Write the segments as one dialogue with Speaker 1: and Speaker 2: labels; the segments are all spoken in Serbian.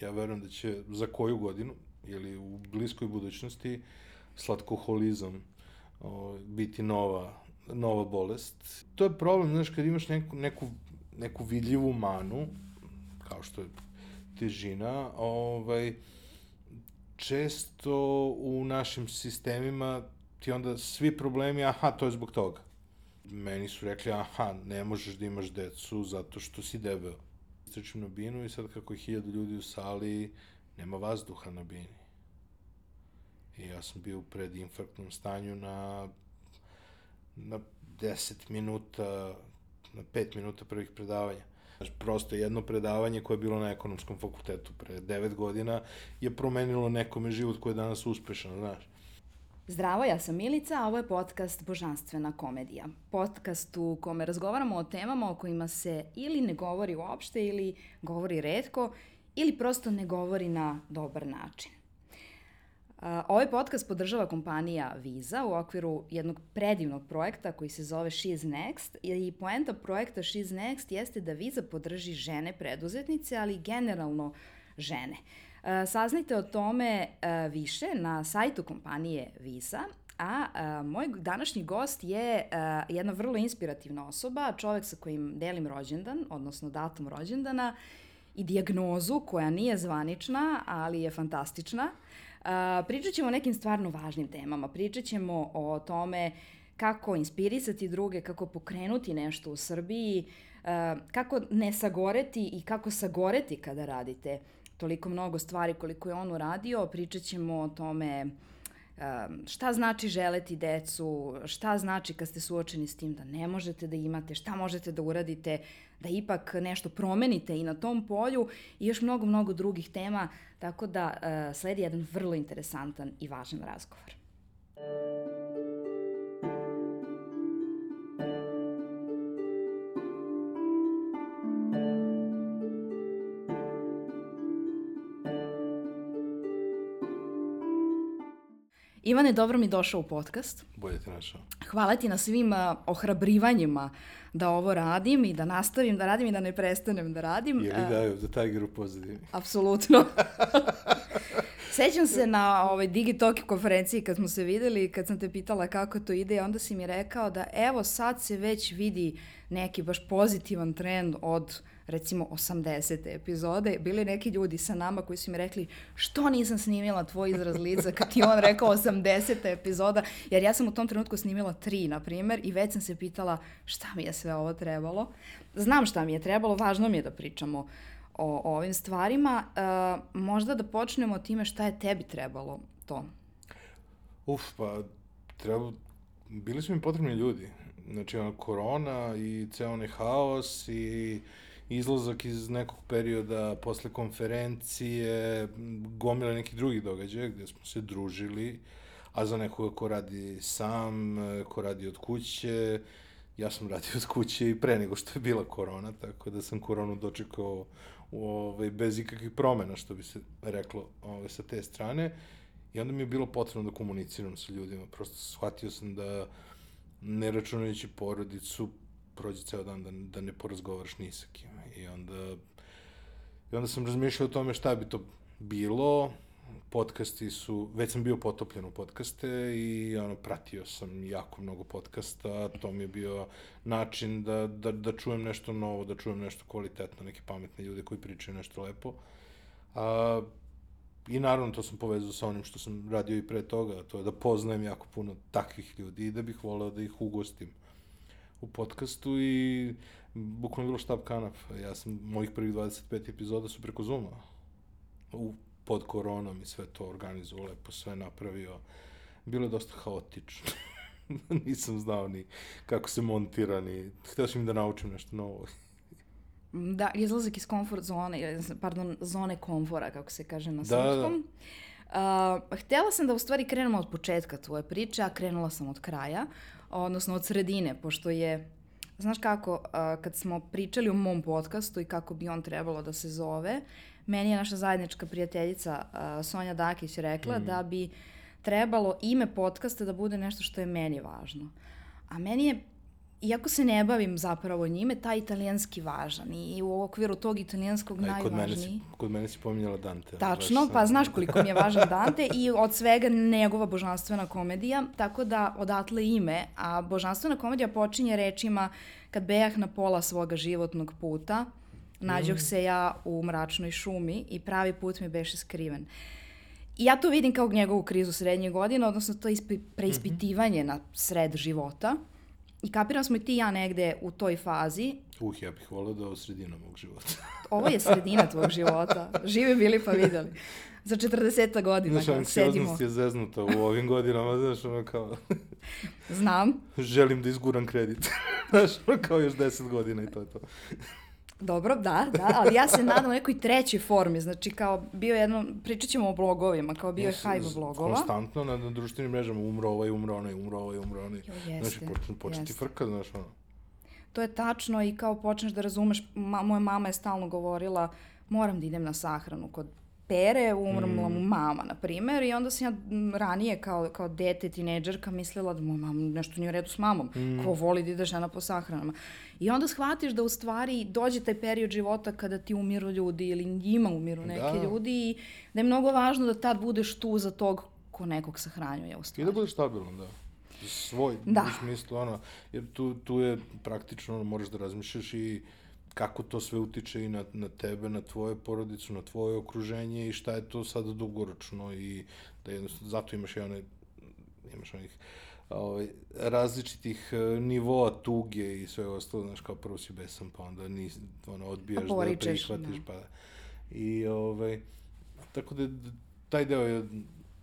Speaker 1: Ja verujem da će za koju godinu ili u bliskoj budućnosti slatkoholizam o, biti nova, nova bolest. To je problem, znaš, kad imaš neku, neku, neku vidljivu manu, kao što je težina, ovaj, često u našim sistemima ti onda svi problemi, aha, to je zbog toga. Meni su rekli, aha, ne možeš da imaš decu zato što si debel. Istračim na binu i sad kako je hiljadu ljudi u sali, nema vazduha na bini. I ja sam bio u predinfarktnom stanju na, na 10 minuta, na 5 minuta prvih predavanja. Znaš, prosto jedno predavanje koje je bilo na ekonomskom fakultetu pre 9 godina je promenilo nekome život koji je danas uspešan, znaš.
Speaker 2: Zdravo, ja sam Milica, a ovo je podcast Božanstvena komedija. Podcast u kome razgovaramo o temama o kojima se ili ne govori uopšte ili govori redko ili prosto ne govori na dobar način. Ovaj podcast podržava kompanija Visa u okviru jednog predivnog projekta koji se zove She's Next i poenta projekta She's Next jeste da Visa podrži žene preduzetnice, ali generalno žene. Saznajte o tome više na sajtu kompanije Visa, a, a moj današnji gost je a, jedna vrlo inspirativna osoba, čovek sa kojim delim rođendan, odnosno datum rođendana i diagnozu koja nije zvanična, ali je fantastična. A, pričat ćemo o nekim stvarno važnim temama. Pričat ćemo o tome kako inspirisati druge, kako pokrenuti nešto u Srbiji, a, kako ne sagoreti i kako sagoreti kada radite toliko mnogo stvari koliko je on uradio. Pričat ćemo o tome šta znači želeti decu, šta znači kad ste suočeni s tim da ne možete da imate, šta možete da uradite, da ipak nešto promenite i na tom polju i još mnogo, mnogo drugih tema, tako da uh, sledi jedan vrlo interesantan i važan razgovor. Ivane, dobro mi došao u podcast.
Speaker 1: Bolje te našao.
Speaker 2: Hvala ti na svim uh, ohrabrivanjima da ovo radim i da nastavim da radim i da ne prestanem da radim.
Speaker 1: Je li daju za Tiger u pozadini?
Speaker 2: Apsolutno. Sećam se na ovaj Digitalki konferenciji kad smo se videli, kad sam te pitala kako to ide, onda si mi rekao da evo sad se već vidi neki baš pozitivan trend od recimo 80. epizode, bili neki ljudi sa nama koji su mi rekli što nisam snimila tvoj izraz lica kad ti on rekao 80. epizoda, jer ja sam u tom trenutku snimila tri, na primer, i već sam se pitala šta mi je sve ovo trebalo. Znam šta mi je trebalo, važno mi je da pričamo o, o ovim stvarima. Uh, možda da počnemo time šta je tebi trebalo to.
Speaker 1: Uf, pa treba, bili su mi potrebni ljudi. Znači, ona korona i ceo onaj haos i izlazak iz nekog perioda posle konferencije, gomila nekih drugih događaja gde smo se družili, a za nekoga ko radi sam, ko radi od kuće, ja sam radio od kuće i pre nego što je bila korona, tako da sam koronu dočekao ovaj, bez ikakvih promena, što bi se reklo ovaj, sa te strane. I onda mi je bilo potrebno da komuniciram sa ljudima. Prosto shvatio sam da, ne računajući porodicu, prođe ceo dan da, da ne porazgovaraš ni sa kim. I onda, I onda sam razmišljao o tome šta bi to bilo, podcasti su, već sam bio potopljen u podcaste i ono, pratio sam jako mnogo podcasta, to mi je bio način da, da, da čujem nešto novo, da čujem nešto kvalitetno, neke pametne ljude koji pričaju nešto lepo. A, I naravno to sam povezao sa onim što sam radio i pre toga, to je da poznajem jako puno takvih ljudi i da bih voleo da ih ugostim u podcastu i bukvalno bilo štab kanap. Ja sam, mojih prvih 25 epizoda su preko Zuma. U, pod koronom i sve to organizuo, lepo sve napravio. Bilo je dosta haotično. Nisam znao ni kako se montira, ni... Hteo sam da naučim nešto novo.
Speaker 2: da, izlazak iz komfort zone, pardon, zone komfora, kako se kaže na da, srpskom. Da. Uh, htela sam da u stvari krenemo od početka tvoje priče, a krenula sam od kraja, odnosno od sredine, pošto je Znaš kako, uh, kad smo pričali o mom podcastu i kako bi on trebalo da se zove, meni je naša zajednička prijateljica uh, Sonja Dakić rekla mm. da bi trebalo ime podcasta da bude nešto što je meni važno. A meni je iako se ne bavim zapravo njime, taj italijanski važan i u okviru tog italijanskog
Speaker 1: Aj, kod mene,
Speaker 2: najvažniji.
Speaker 1: si, kod mene si pominjala Dante.
Speaker 2: Tačno,
Speaker 1: sam-
Speaker 2: pa znaš koliko mi je važan Dante i od svega njegova božanstvena komedija, tako da odatle ime, a božanstvena komedija počinje rečima kad bejah na pola svoga životnog puta, nađoh se ja u mračnoj šumi i pravi put mi beše skriven. I ja to vidim kao njegovu krizu srednje godine, odnosno to ispi, preispitivanje na sred života. I kapiram smo i ti i ja negde u toj fazi.
Speaker 1: Uh, ja bih volio da je ovo sredina mog života.
Speaker 2: Ovo je sredina tvog života. Živi bili pa videli. Za 40 godina
Speaker 1: Znaš,
Speaker 2: kad sedimo.
Speaker 1: anksioznost je zeznuta u ovim godinama, znaš, ono kao,
Speaker 2: Znam.
Speaker 1: želim da izguram kredit. znaš, ono kao još 10 godina i to je to.
Speaker 2: Dobro, da, da, ali ja se nadam u nekoj trećoj formi, znači kao bio jedno, pričat ćemo o blogovima, kao bio je
Speaker 1: Znaš,
Speaker 2: hajb blogova.
Speaker 1: Konstantno na, na društvenim mrežama umro ovaj, umro onaj, umro ovaj, umro onaj.
Speaker 2: Jo, jeste,
Speaker 1: počne, počne ti frka, znaš, ono.
Speaker 2: To je tačno i kao počneš da razumeš, ma, moja mama je stalno govorila moram da idem na sahranu kod Pere, umrla
Speaker 1: Mm.
Speaker 2: mu mama, na primer, i onda sam ja ranije kao, kao dete, tineđerka, mislila da moja mama nešto nije u redu s mamom,
Speaker 1: Mm.
Speaker 2: ko voli da ide žena po sahranama. I onda shvatiš da u stvari dođe taj period života kada ti umiru ljudi ili njima umiru neki
Speaker 1: Da.
Speaker 2: ljudi i da je mnogo važno da tad budeš tu za tog ko nekog sahranjuje u
Speaker 1: I
Speaker 2: stvari.
Speaker 1: da budeš stabilan, da. Svoj,
Speaker 2: Da.
Speaker 1: u smislu, ono, jer tu, tu je praktično, moraš da razmišljaš i kako to sve utiče i na, na tebe, na tvoje porodicu, na tvoje okruženje i šta je to sada dugoročno i da jednostavno, zato imaš i one, imaš onih ovaj, različitih e, nivoa tuge i sve ostalo, znaš, kao prvo si besan, pa onda nis, ono, odbijaš da prihvatiš,
Speaker 2: da.
Speaker 1: pa da. I, ovaj, tako da taj deo je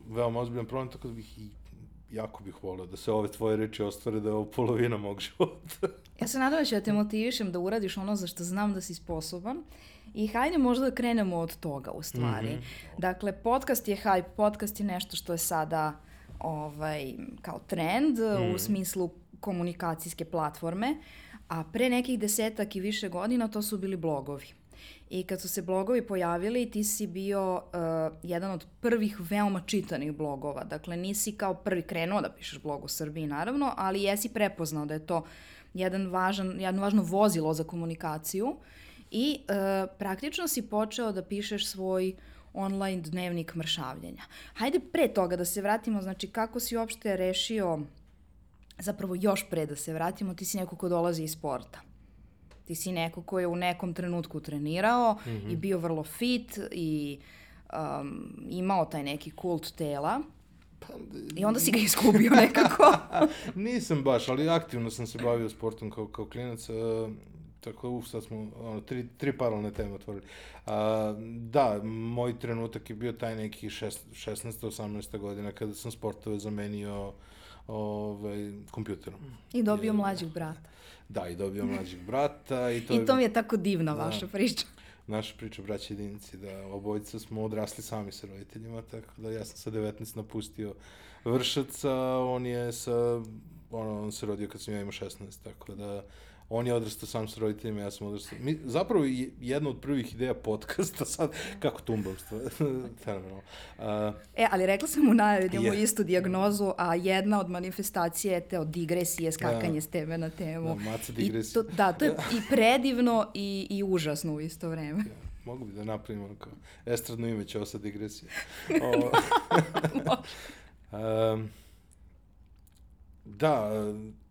Speaker 1: veoma ozbiljan problem, tako da bih i jako bih volio da se ove tvoje reči ostvare da je ovo polovina mog života.
Speaker 2: Ja se nadam da ću da te motivišem da uradiš ono za što znam da si sposoban. I hajde možda da krenemo od toga u stvari.
Speaker 1: Mhm.
Speaker 2: Dakle, podcast je hype, podcast je nešto što je sada ovaj, kao trend
Speaker 1: Mhm.
Speaker 2: u smislu komunikacijske platforme, a pre nekih desetak i više godina to su bili blogovi. I kad su se blogovi pojavili, ti si bio uh, jedan od prvih veoma čitanih blogova. Dakle, nisi kao prvi krenuo da pišeš blog u Srbiji, naravno, ali jesi prepoznao da je to jedan važan, jedno važno vozilo za komunikaciju i uh, praktično si počeo da pišeš svoj online dnevnik mršavljenja. Hajde pre toga da se vratimo, znači kako si uopšte rešio, zapravo još pre da se vratimo, ti si neko ko dolazi iz sporta. Ti si neko ko je u nekom trenutku trenirao mm -hmm. i bio vrlo fit i um, imao taj neki kult tela. I onda si ga izgubio nekako.
Speaker 1: Nisam baš, ali aktivno sam se bavio sportom kao, kao klinac. Uh, tako, uf, sad smo ono, tri, tri paralelne teme otvorili. Uh, da, moj trenutak je bio taj neki šest, 16. 18. godina kada sam sportove zamenio ovaj, kompjuterom.
Speaker 2: I dobio
Speaker 1: Jer-
Speaker 2: mlađeg brata.
Speaker 1: Da, i dobio mlađeg brata. I to,
Speaker 2: I
Speaker 1: je,
Speaker 2: to mi je tako divna
Speaker 1: Da.
Speaker 2: vaša priča.
Speaker 1: naša priča braća jedinici, da obojica smo odrasli sami sa roditeljima, tako da ja sam sa 19 napustio vršaca, on je sa, ono, on se rodio kad sam ja imao 16, tako da on je odrastao sam sa roditeljima, ja sam odrastao. Mi, zapravo je jedna od prvih ideja podcasta, sad, kako tumbam fenomenalno. Uh,
Speaker 2: E, ali rekla sam u najavi da imamo istu dijagnozu, a jedna od manifestacije je te od digresije, skakanje
Speaker 1: Da.
Speaker 2: s teme na temu.
Speaker 1: Da, maca
Speaker 2: I
Speaker 1: digresija.
Speaker 2: to, da, to je i predivno i, i užasno u isto vreme.
Speaker 1: Mogu bi da napravim ono kao estradno ime će sad digresija. O, um, da, e,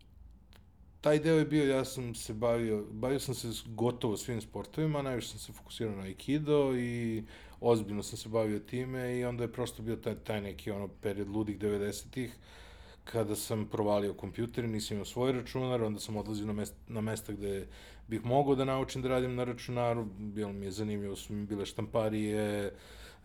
Speaker 1: taj deo je bio, ja sam se bavio, bavio sam se gotovo svim sportovima, najviše sam se fokusirao na Aikido i ozbiljno sam se bavio time i onda je prosto bio taj, taj neki ono period ludih 90-ih kada sam provalio kompjuter, nisam imao svoj računar, onda sam odlazio na, mest, na mesta gde bih mogao da naučim da radim na računaru, bilo mi je zanimljivo, su mi bile štamparije,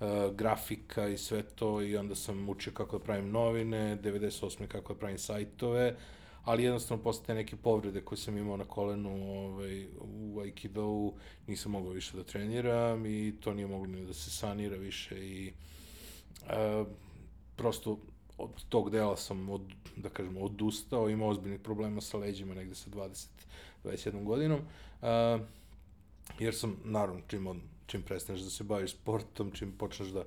Speaker 1: uh, grafika i sve to i onda sam učio kako da pravim novine, 98. kako da pravim sajtove, ali jednostavno posle te neke povrede koje sam imao na kolenu ovaj, u Aikido nisam mogao više da treniram i to nije moglo ni da se sanira više i uh, prosto od tog dela sam, od, da kažemo, odustao, imao ozbiljnih problema sa leđima negde sa 20, 21 godinom, uh, jer sam, naravno, čim, od, čim prestaneš da se baviš sportom, čim počneš da,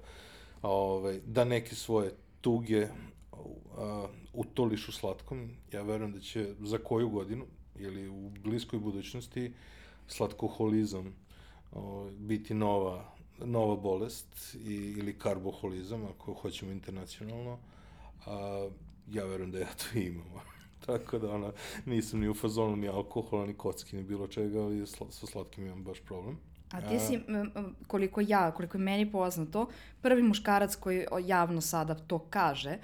Speaker 1: ovaj, da neke svoje tuge uh, utoliš u slatkom, ja verujem da će za koju godinu, ili u bliskoj budućnosti slatkoholizam o, biti nova, nova bolest i, ili karboholizam, ako hoćemo internacionalno. A, ja verujem da ja to imam. Tako da ona, nisam ni u fazonu ni alkohola, ni kocki, ni bilo čega, ali sla, sa slatkim imam baš problem.
Speaker 2: A ti si, koliko ja, koliko je meni poznato, prvi muškarac koji javno sada to kaže,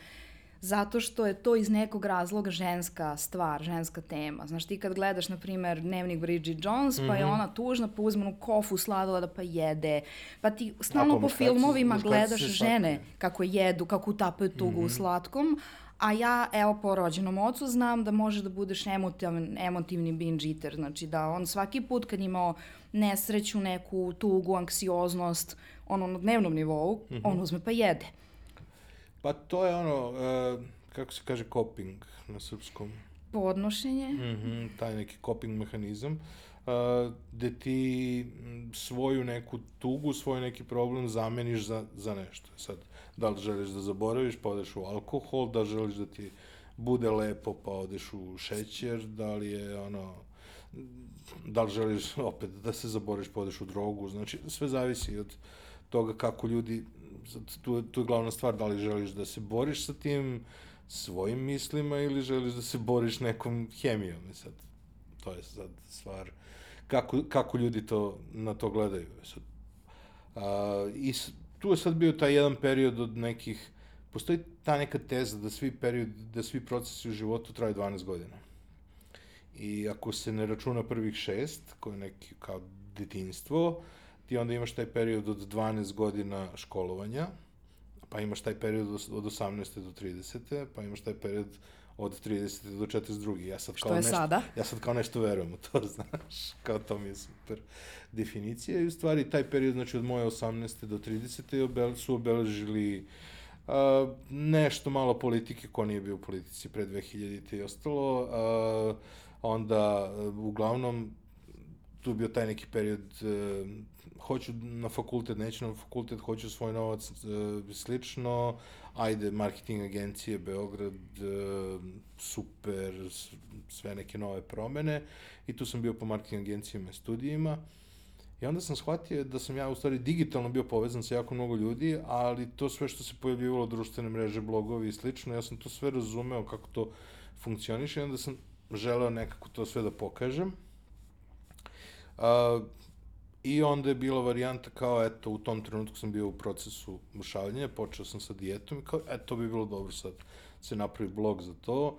Speaker 2: zato što je to iz nekog razloga ženska stvar, ženska tema. Znaš, ti kad gledaš, na primer, dnevnik Bridget Jones, mm -hmm. pa je mhm. ona tužna, pa uzme onu kofu sladoleda pa jede, pa ti stalno po filmovima gledaš žene kako jedu, kako utapaju tugu mm -hmm. u mhm. slatkom, A ja, evo, po rođenom ocu znam da može da budeš emotivni, emotivni binge eater, znači da on svaki put kad imao nesreću, neku tugu, anksioznost, ono na dnevnom nivou, mm -hmm. on uzme pa jede.
Speaker 1: Pa to je ono, uh, kako se kaže coping na srpskom?
Speaker 2: Podnošenje.
Speaker 1: Mm -hmm, taj neki coping mehanizam, uh, gde ti svoju neku tugu, svoj neki problem zameniš za, za nešto. Sad, da li želiš da zaboraviš pa odeš u alkohol, da želiš da ti bude lepo pa odeš u šećer, da li je ono da li želiš opet da se zaboriš pa odeš u drogu, znači sve zavisi od toga kako ljudi, tu, tu je glavna stvar da li želiš da se boriš sa tim svojim mislima ili želiš da se boriš nekom hemijom i sad to je sad stvar kako, kako ljudi to na to gledaju sad, a, i tu je sad bio taj jedan period od nekih, postoji ta neka teza da svi period, da svi procesi u životu traju 12 godina. I ako se ne računa prvih šest, koje je neki kao detinstvo, ti onda imaš taj period od 12 godina školovanja, pa imaš taj period od 18. do 30. pa imaš taj period od 30. do 42. Ja sad
Speaker 2: kao Što je
Speaker 1: nešto,
Speaker 2: sada?
Speaker 1: Ja sad kao nešto verujem u to, znaš, kao to mi je super definicija i u stvari taj period, znači od moje 18. do 30. su obeležili uh, nešto malo politike, ko nije bio u politici pre 2000. i ostalo, uh, onda uh, uglavnom tu bio taj neki period uh, hoću na fakultet, neću na fakultet, hoću svoj novac, uh, slično, ajde, marketing agencije, Beograd, uh, super, sve neke nove promene. I tu sam bio po marketing agencijama i studijima. I onda sam shvatio da sam ja u stvari digitalno bio povezan sa jako mnogo ljudi, ali to sve što se pojavljivalo, društvene mreže, blogovi i slično, ja sam to sve razumeo kako to funkcioniše i onda sam želeo nekako to sve da pokažem. Uh, I onda je bila varijanta kao, eto, u tom trenutku sam bio u procesu mušavljanja, počeo sam sa dijetom i kao, eto, to bi bilo dobro sad se napravi blog za to.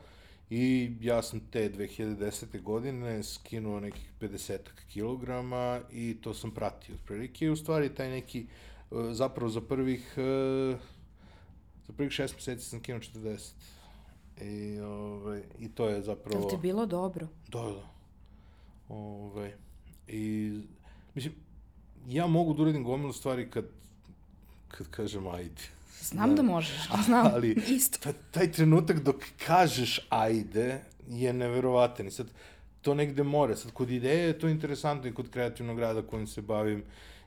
Speaker 1: I ja sam te 2010. godine skinuo nekih 50 kilograma i to sam pratio otprilike. I u stvari taj neki, e, zapravo za prvih, e, za prvih šest meseci sam skinuo 40. I, ove, ovaj, I to je zapravo...
Speaker 2: Jel ti bilo dobro?
Speaker 1: Da, da. Ove, ovaj, I, mislim, ja mogu da uradim gomilu stvari kad, kad kažem ajde.
Speaker 2: Znam da, da možeš, znam, ali, isto.
Speaker 1: taj trenutak dok kažeš ajde je neverovatan i sad to negde more. Sad, kod ideje je to interesantno i kod kreativnog rada kojim se bavim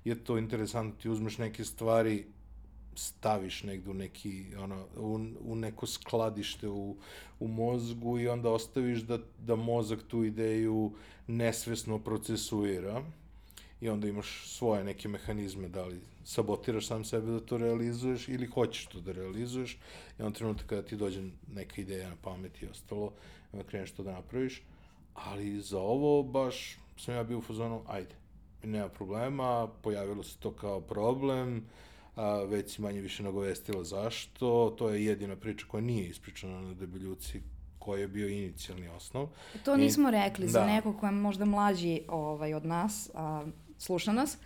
Speaker 1: je to interesantno. Ti uzmeš neke stvari, staviš negde u neki, ono, u, u neko skladište u, u mozgu i onda ostaviš da, da mozak tu ideju nesvesno procesuira i onda imaš svoje neke mehanizme, da li sabotiraš sam sebe da to realizuješ ili hoćeš to da realizuješ i on trenutak kada ti dođe neka ideja na pamet i ostalo, i onda kreneš to da napraviš, ali za ovo baš sam ja bio u fazonu, ajde, nema problema, pojavilo se to kao problem, a, već si manje više nagovestila zašto, to je jedina priča koja nije ispričana na debeljuci koji je bio inicijalni osnov.
Speaker 2: To nismo I, rekli, da. za neko ko je možda mlađi ovaj, od nas, a, sluša nas,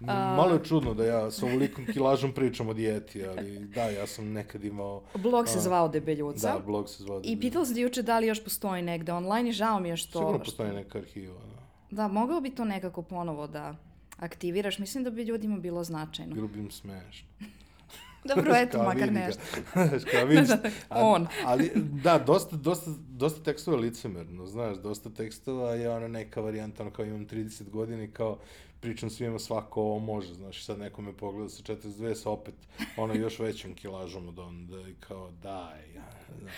Speaker 1: Uh, Malo je čudno da ja sa ovolikom kilažom pričam o dijeti, ali da, ja sam nekad imao...
Speaker 2: Blog se zvao Debeljuca.
Speaker 1: Da, blog se zvao
Speaker 2: Debeljuca. I pitala sam juče da li još postoji negde online i žao mi je što...
Speaker 1: Sigurno postoji neka arhiva, da.
Speaker 2: Da, mogao bi to nekako ponovo da aktiviraš. Mislim da bi ljudima bilo značajno.
Speaker 1: Bilo bi im smešno.
Speaker 2: Dobro, eto, makar nešto.
Speaker 1: Znaš, kao vidiš, a-
Speaker 2: On.
Speaker 1: ali, da, dosta, dosta, dosta tekstova je licemerno, znaš, dosta tekstova je ona neka varijanta, ono kao imam 30 godina i kao pričam svima svako ovo može, znaš, sad neko me pogleda sa 42 sa opet ono još većom kilažom od onda i kao daj, ja, znaš.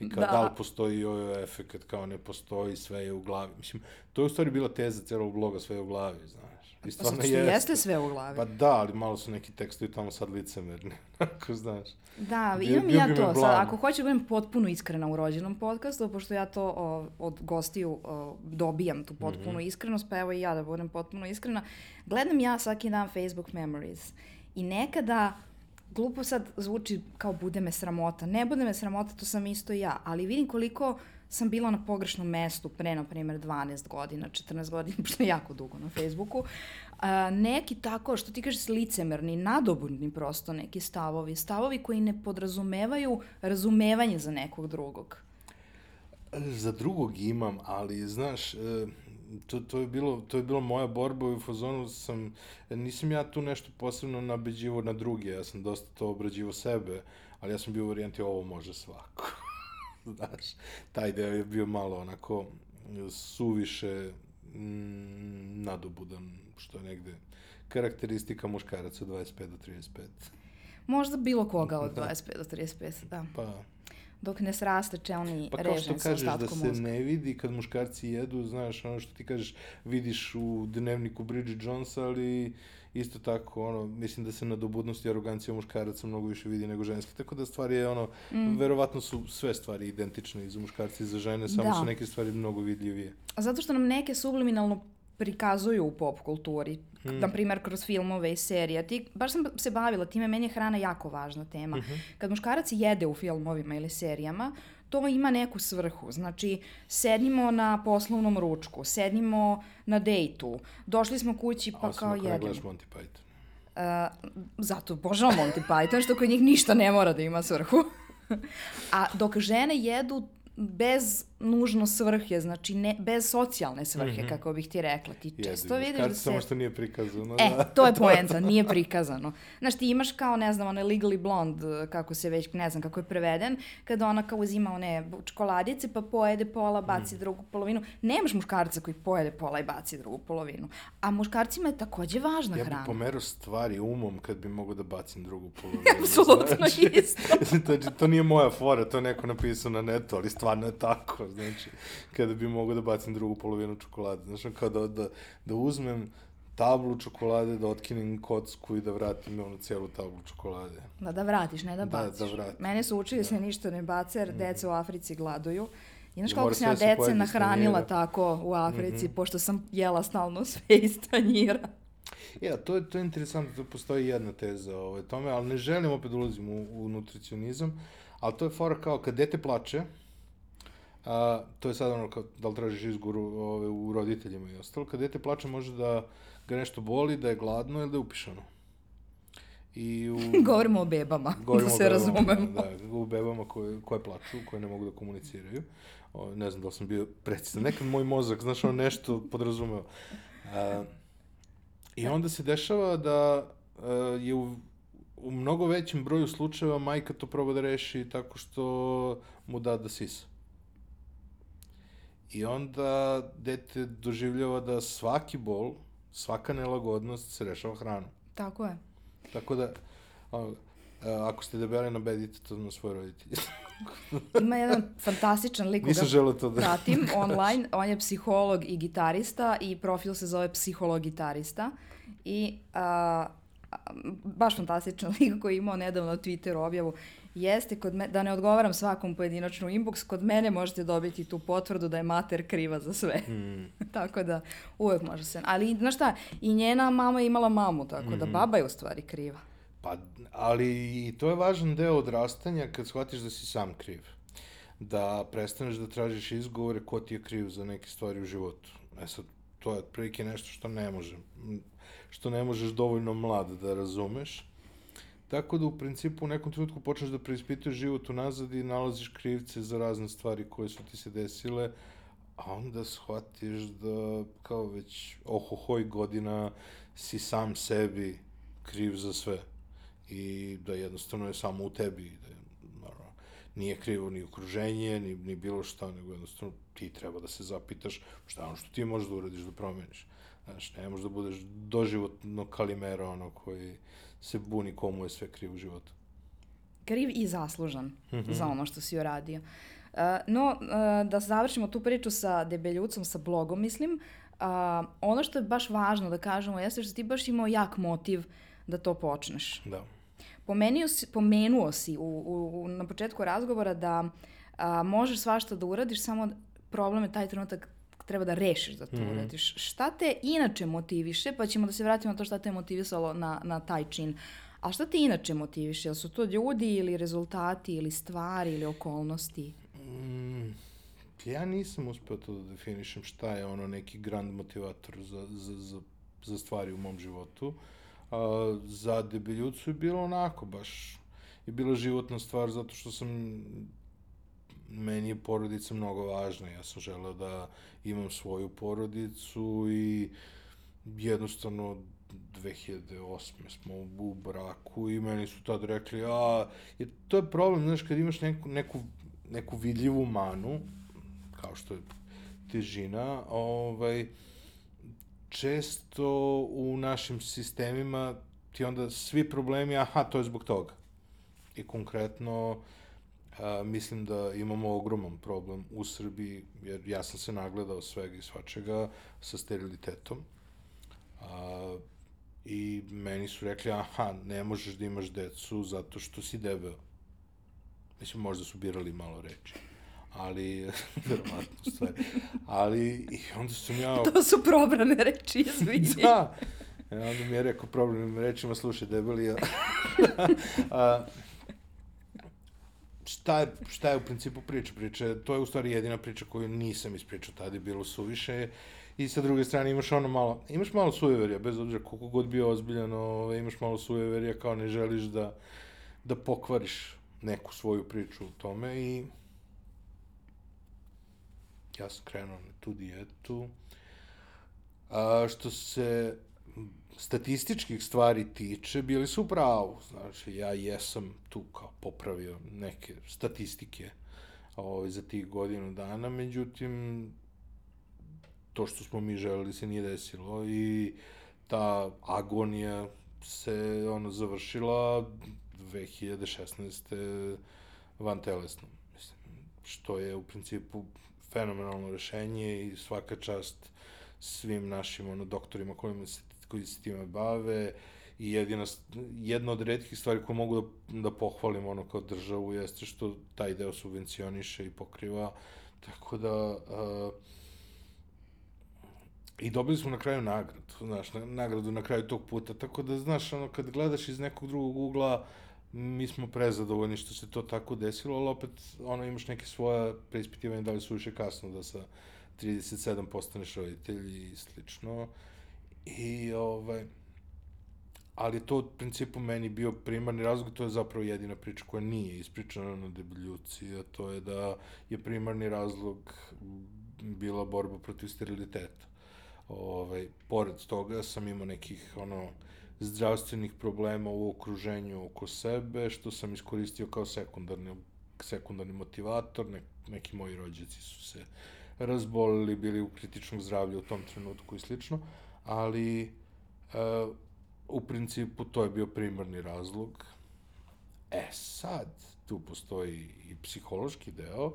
Speaker 1: I kao,
Speaker 2: Da.
Speaker 1: da. li postoji jojo efekt, kao ne postoji, sve je u glavi. Mislim, to je u stvari bila teza celog bloga, sve je u glavi, znaš. I stvarno
Speaker 2: što jeste sve u glavi.
Speaker 1: Pa da, ali malo su neki tekstovi tamo sad licemerni, ako znaš.
Speaker 2: Da,
Speaker 1: Bio-
Speaker 2: imam
Speaker 1: bio
Speaker 2: ja to. Sad, ako hoću da budem potpuno iskrena u rođenom podcastu, pošto ja to o, od gostiju o, dobijam tu potpunu
Speaker 1: Mhm.
Speaker 2: iskrenost, pa evo i ja da budem potpuno iskrena. Gledam ja svaki dan Facebook Memories i nekada glupo sad zvuči kao bude me sramota. Ne bude me sramota, to sam isto ja, ali vidim koliko sam bila na pogrešnom mestu pre, na primjer, 12 godina, 14 godina, što je jako dugo na Facebooku. A, neki tako, što ti kažeš, licemerni, nadobudni prosto neki stavovi, stavovi koji ne podrazumevaju razumevanje za nekog drugog.
Speaker 1: Za drugog imam, ali znaš, e, to, to, je bilo, to je bilo moja borba u fazonu sam, nisam ja tu nešto posebno nabeđivo na druge, ja sam dosta to obrađivo sebe, ali ja sam bio u varijanti ovo može svako. znaš, taj deo je bio malo onako suviše mm, nadobudan, što je negde karakteristika muškaraca 25 do 35.
Speaker 2: Možda bilo koga od 25 do 35, da.
Speaker 1: Pa,
Speaker 2: Dok ne sraste čelni
Speaker 1: Pa kao što
Speaker 2: režim sa
Speaker 1: kažeš da
Speaker 2: ostatkom
Speaker 1: se
Speaker 2: mozga.
Speaker 1: ne vidi kad muškarci jedu, znaš, ono što ti kažeš, vidiš u dnevniku Bridget Jonesa, ali isto tako, ono, mislim da se na dobudnost i arogancija muškaraca mnogo više vidi nego ženski, tako da stvari je, ono,
Speaker 2: Mm.
Speaker 1: verovatno su sve stvari identične i za muškarci i za žene, samo
Speaker 2: Da.
Speaker 1: su neke stvari mnogo vidljivije.
Speaker 2: Zato što nam neke subliminalno prikazuju u pop kulturi,
Speaker 1: Hmm.
Speaker 2: na primjer kroz filmove i serije. Ti, baš sam se bavila time, meni je hrana jako važna tema.
Speaker 1: Mhm.
Speaker 2: Kad muškarac jede u filmovima ili serijama, to ima neku svrhu. Znači, sednimo na poslovnom ručku, sednimo na dejtu, došli smo kući pa
Speaker 1: Osim
Speaker 2: kao
Speaker 1: ako ne
Speaker 2: jedemo.
Speaker 1: gledaš Monty Python.
Speaker 2: Uh, zato obožavam Monty Python, što kod njih ništa ne mora da ima svrhu. A dok žene jedu bez nužno svrhe, znači ne, bez socijalne svrhe, kako bih ti rekla. Ti često
Speaker 1: i
Speaker 2: vidiš da se...
Speaker 1: samo što nije prikazano.
Speaker 2: E,
Speaker 1: da.
Speaker 2: to je poenta, nije prikazano. Znaš, ti imaš kao, ne znam, onaj Legally Blonde, kako se već, ne znam kako je preveden, kada ona kao uzima one čokoladice, pa pojede pola,
Speaker 1: Mm.
Speaker 2: baci drugu polovinu. Nemaš muškarca koji pojede pola i baci drugu polovinu. A muškarcima je takođe važna
Speaker 1: Ja bih
Speaker 2: hrana.
Speaker 1: pomerao stvari umom kad bi mogo da bacim drugu polovinu.
Speaker 2: Apsolutno
Speaker 1: znači.
Speaker 2: isto.
Speaker 1: znači, to nije moja fora, to je neko napisao na netu, ali stvarno je tako, znači, kada bi mogao da bacim drugu polovinu čokolade, znači, kao da, da, da uzmem tablu čokolade, da otkinem kocku i da vratim ono cijelu tablu čokolade.
Speaker 2: Da, da vratiš, ne da
Speaker 1: Da,
Speaker 2: baciš.
Speaker 1: da vratim.
Speaker 2: Mene su učili da se ništa ne baca, jer deca u Africi gladuju. I znaš kako
Speaker 1: mora
Speaker 2: sam ja
Speaker 1: da
Speaker 2: dece nahranila tako u Africi, pošto sam jela stalno sve iz tanjira.
Speaker 1: Ja, to je, to je interesantno, tu postoji jedna teza o ovaj, tome, ali ne želim opet da ulazim u, u nutricionizam, ali to je fora kao kad dete plače, a, to je sad ono kao, da li tražiš izgovor u, ove, u roditeljima i ostalo, kad dete plače može da ga nešto boli, da je gladno ili da je upišano. I u,
Speaker 2: Govorimo o bebama,
Speaker 1: Govorimo
Speaker 2: da se
Speaker 1: bebama,
Speaker 2: razumemo.
Speaker 1: Da, u bebama koje, koje plaču, koje ne mogu da komuniciraju. O, ne znam da li sam bio precizan. Nekad moj mozak, znaš, on nešto podrazumeo. A, I onda se dešava da a, je u, u mnogo većem broju slučajeva majka to proba da reši tako što mu da da sisa. I onda dete doživljava da svaki bol, svaka nelagodnost se rešava hranom.
Speaker 2: Tako je.
Speaker 1: Tako da, ako ste debeli, nabedite to na svoje roditelje.
Speaker 2: Ima jedan fantastičan lik
Speaker 1: Nisam želeo to da...
Speaker 2: pratim online. On je psiholog i gitarista i profil se zove psiholog-gitarista. I a, a, baš fantastičan lik koji je imao nedavno na Twitteru objavu jeste, kod me, da ne odgovaram svakom pojedinačnu inbox, kod mene možete dobiti tu potvrdu da je mater kriva za sve.
Speaker 1: Mm.
Speaker 2: tako da uvek može se... Ali, znaš šta, i njena mama je imala mamu, tako da
Speaker 1: Mhm.
Speaker 2: baba je u stvari kriva.
Speaker 1: Pa, ali i to je važan deo odrastanja kad shvatiš da si sam kriv. Da prestaneš da tražiš izgovore ko ti je kriv za neke stvari u životu. E sad, to je otprilike nešto što ne može, što ne možeš dovoljno mlad da razumeš. Tako da u principu u nekom trenutku počneš da preispituješ život unazad i nalaziš krivce za razne stvari koje su ti se desile, a onda shvatiš da kao već ohohoj godina si sam sebi kriv za sve. i da jednostavno je samo u tebi, da je, naravno, nije krivo ni okruženje, ni, ni bilo šta, nego jednostavno ti treba da se zapitaš šta je ono što ti možeš da uradiš da promeniš. Znaš, ne možeš da budeš doživotno kalimera ono koji se buni komu je sve kriv u životu.
Speaker 2: Kriv i zaslužan mm -hmm. za ono što si uradio. Uh, no, uh, da završimo tu priču sa debeljucom, sa blogom, mislim, uh, ono što je baš važno da kažemo jeste što ti baš imao jak motiv da to počneš.
Speaker 1: Da.
Speaker 2: Pomenio si, pomenuo si u, u, na početku razgovora da a, možeš svašta da uradiš, samo problem je taj trenutak treba da rešiš da to mm uradiš. Šta te inače motiviše, pa ćemo da se vratimo na to šta te motivisalo na, na taj čin. A šta te inače motiviše? Jel su to ljudi ili rezultati ili stvari ili okolnosti?
Speaker 1: Mm, ja nisam uspeo to da definišem šta je ono neki grand motivator za, za, za, za stvari u mom životu. A, za debeljucu je bilo onako baš je bila životna stvar zato što sam meni je porodica mnogo važna. Ja sam želeo da imam svoju porodicu i jednostavno 2008. smo u braku i meni su tad rekli, a, jer to je problem, znaš, kad imaš neku, neku, neku vidljivu manu, kao što je težina, ovaj, često u našim sistemima ti onda svi problemi, aha, to je zbog toga. I konkretno, a, mislim da imamo ogroman problem u Srbiji, jer ja sam se nagledao svega i svačega sa sterilitetom. A, I meni su rekli, aha, ne možeš da imaš decu zato što si debel. Mislim, možda su birali malo reči ali, verovatno stvari, ali, i onda sam ja...
Speaker 2: To su probrane reči, izvini.
Speaker 1: da, e, onda mi je rekao problem rečima, slušaj, debeli, a, a, šta je, šta je u principu priča? Priča, to je u stvari jedina priča koju nisam ispričao, tada je bilo suviše, i sa druge strane imaš ono malo, imaš malo sujeverja, bez obzira koliko god bio ozbiljan, ove, imaš malo sujeverja kao ne želiš da, da pokvariš neku svoju priču u tome i ja sam krenuo na tu dijetu. A, što se statističkih stvari tiče, bili su u pravu. Znači, ja jesam tu kao popravio neke statistike ovaj, za tih godinu dana, međutim, to što smo mi želeli se nije desilo i ta agonija se ono završila 2016. van telesnom. Mislim, što je u principu fenomenalno rešenje i svaka čast svim našim ono, doktorima kojima se, koji se time bave i jedina, jedna od redkih stvari koje mogu da, da pohvalim ono kao državu jeste što taj deo subvencioniše i pokriva, tako da uh, i dobili smo na kraju nagradu, znaš, nagradu na kraju tog puta, tako da, znaš, ono, kad gledaš iz nekog drugog ugla, uh, mi smo prezadovoljni što se to tako desilo, ali opet ono imaš neke svoje preispitivanje da li su više kasno da sa 37 postaneš roditelj i slično. I ovaj, ali to u principu meni bio primarni razlog, to je zapravo jedina priča koja nije ispričana na debeljuci, a to je da je primarni razlog bila borba protiv steriliteta. Ovaj, pored toga sam imao nekih ono, zdravstvenih problema u okruženju oko sebe, što sam iskoristio kao sekundarni, sekundarni motivator, ne, neki moji rođaci su se razbolili, bili u kritičnom zdravlju u tom trenutku i slično, ali e, u principu to je bio primarni razlog. E sad, tu postoji i psihološki deo,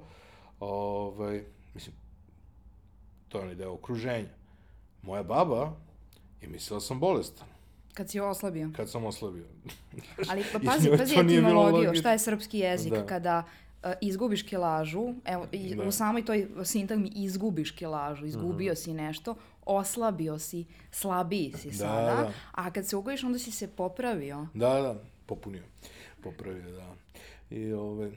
Speaker 1: ovaj, mislim, to je onaj deo okruženja. Moja baba je mislila da sam bolestan
Speaker 2: Kad si oslabio.
Speaker 1: Kad sam oslabio.
Speaker 2: Ali pa pazi, pazi etimologiju, šta je srpski jezik da. kada uh, izgubiš kilažu, evo, i, da. u samoj toj sintagmi izgubiš kilažu, izgubio mm si nešto, oslabio si, slabiji si da, sada, da. a kad se ugojiš onda si se popravio.
Speaker 1: Da, da, popunio, popravio, da. I ove,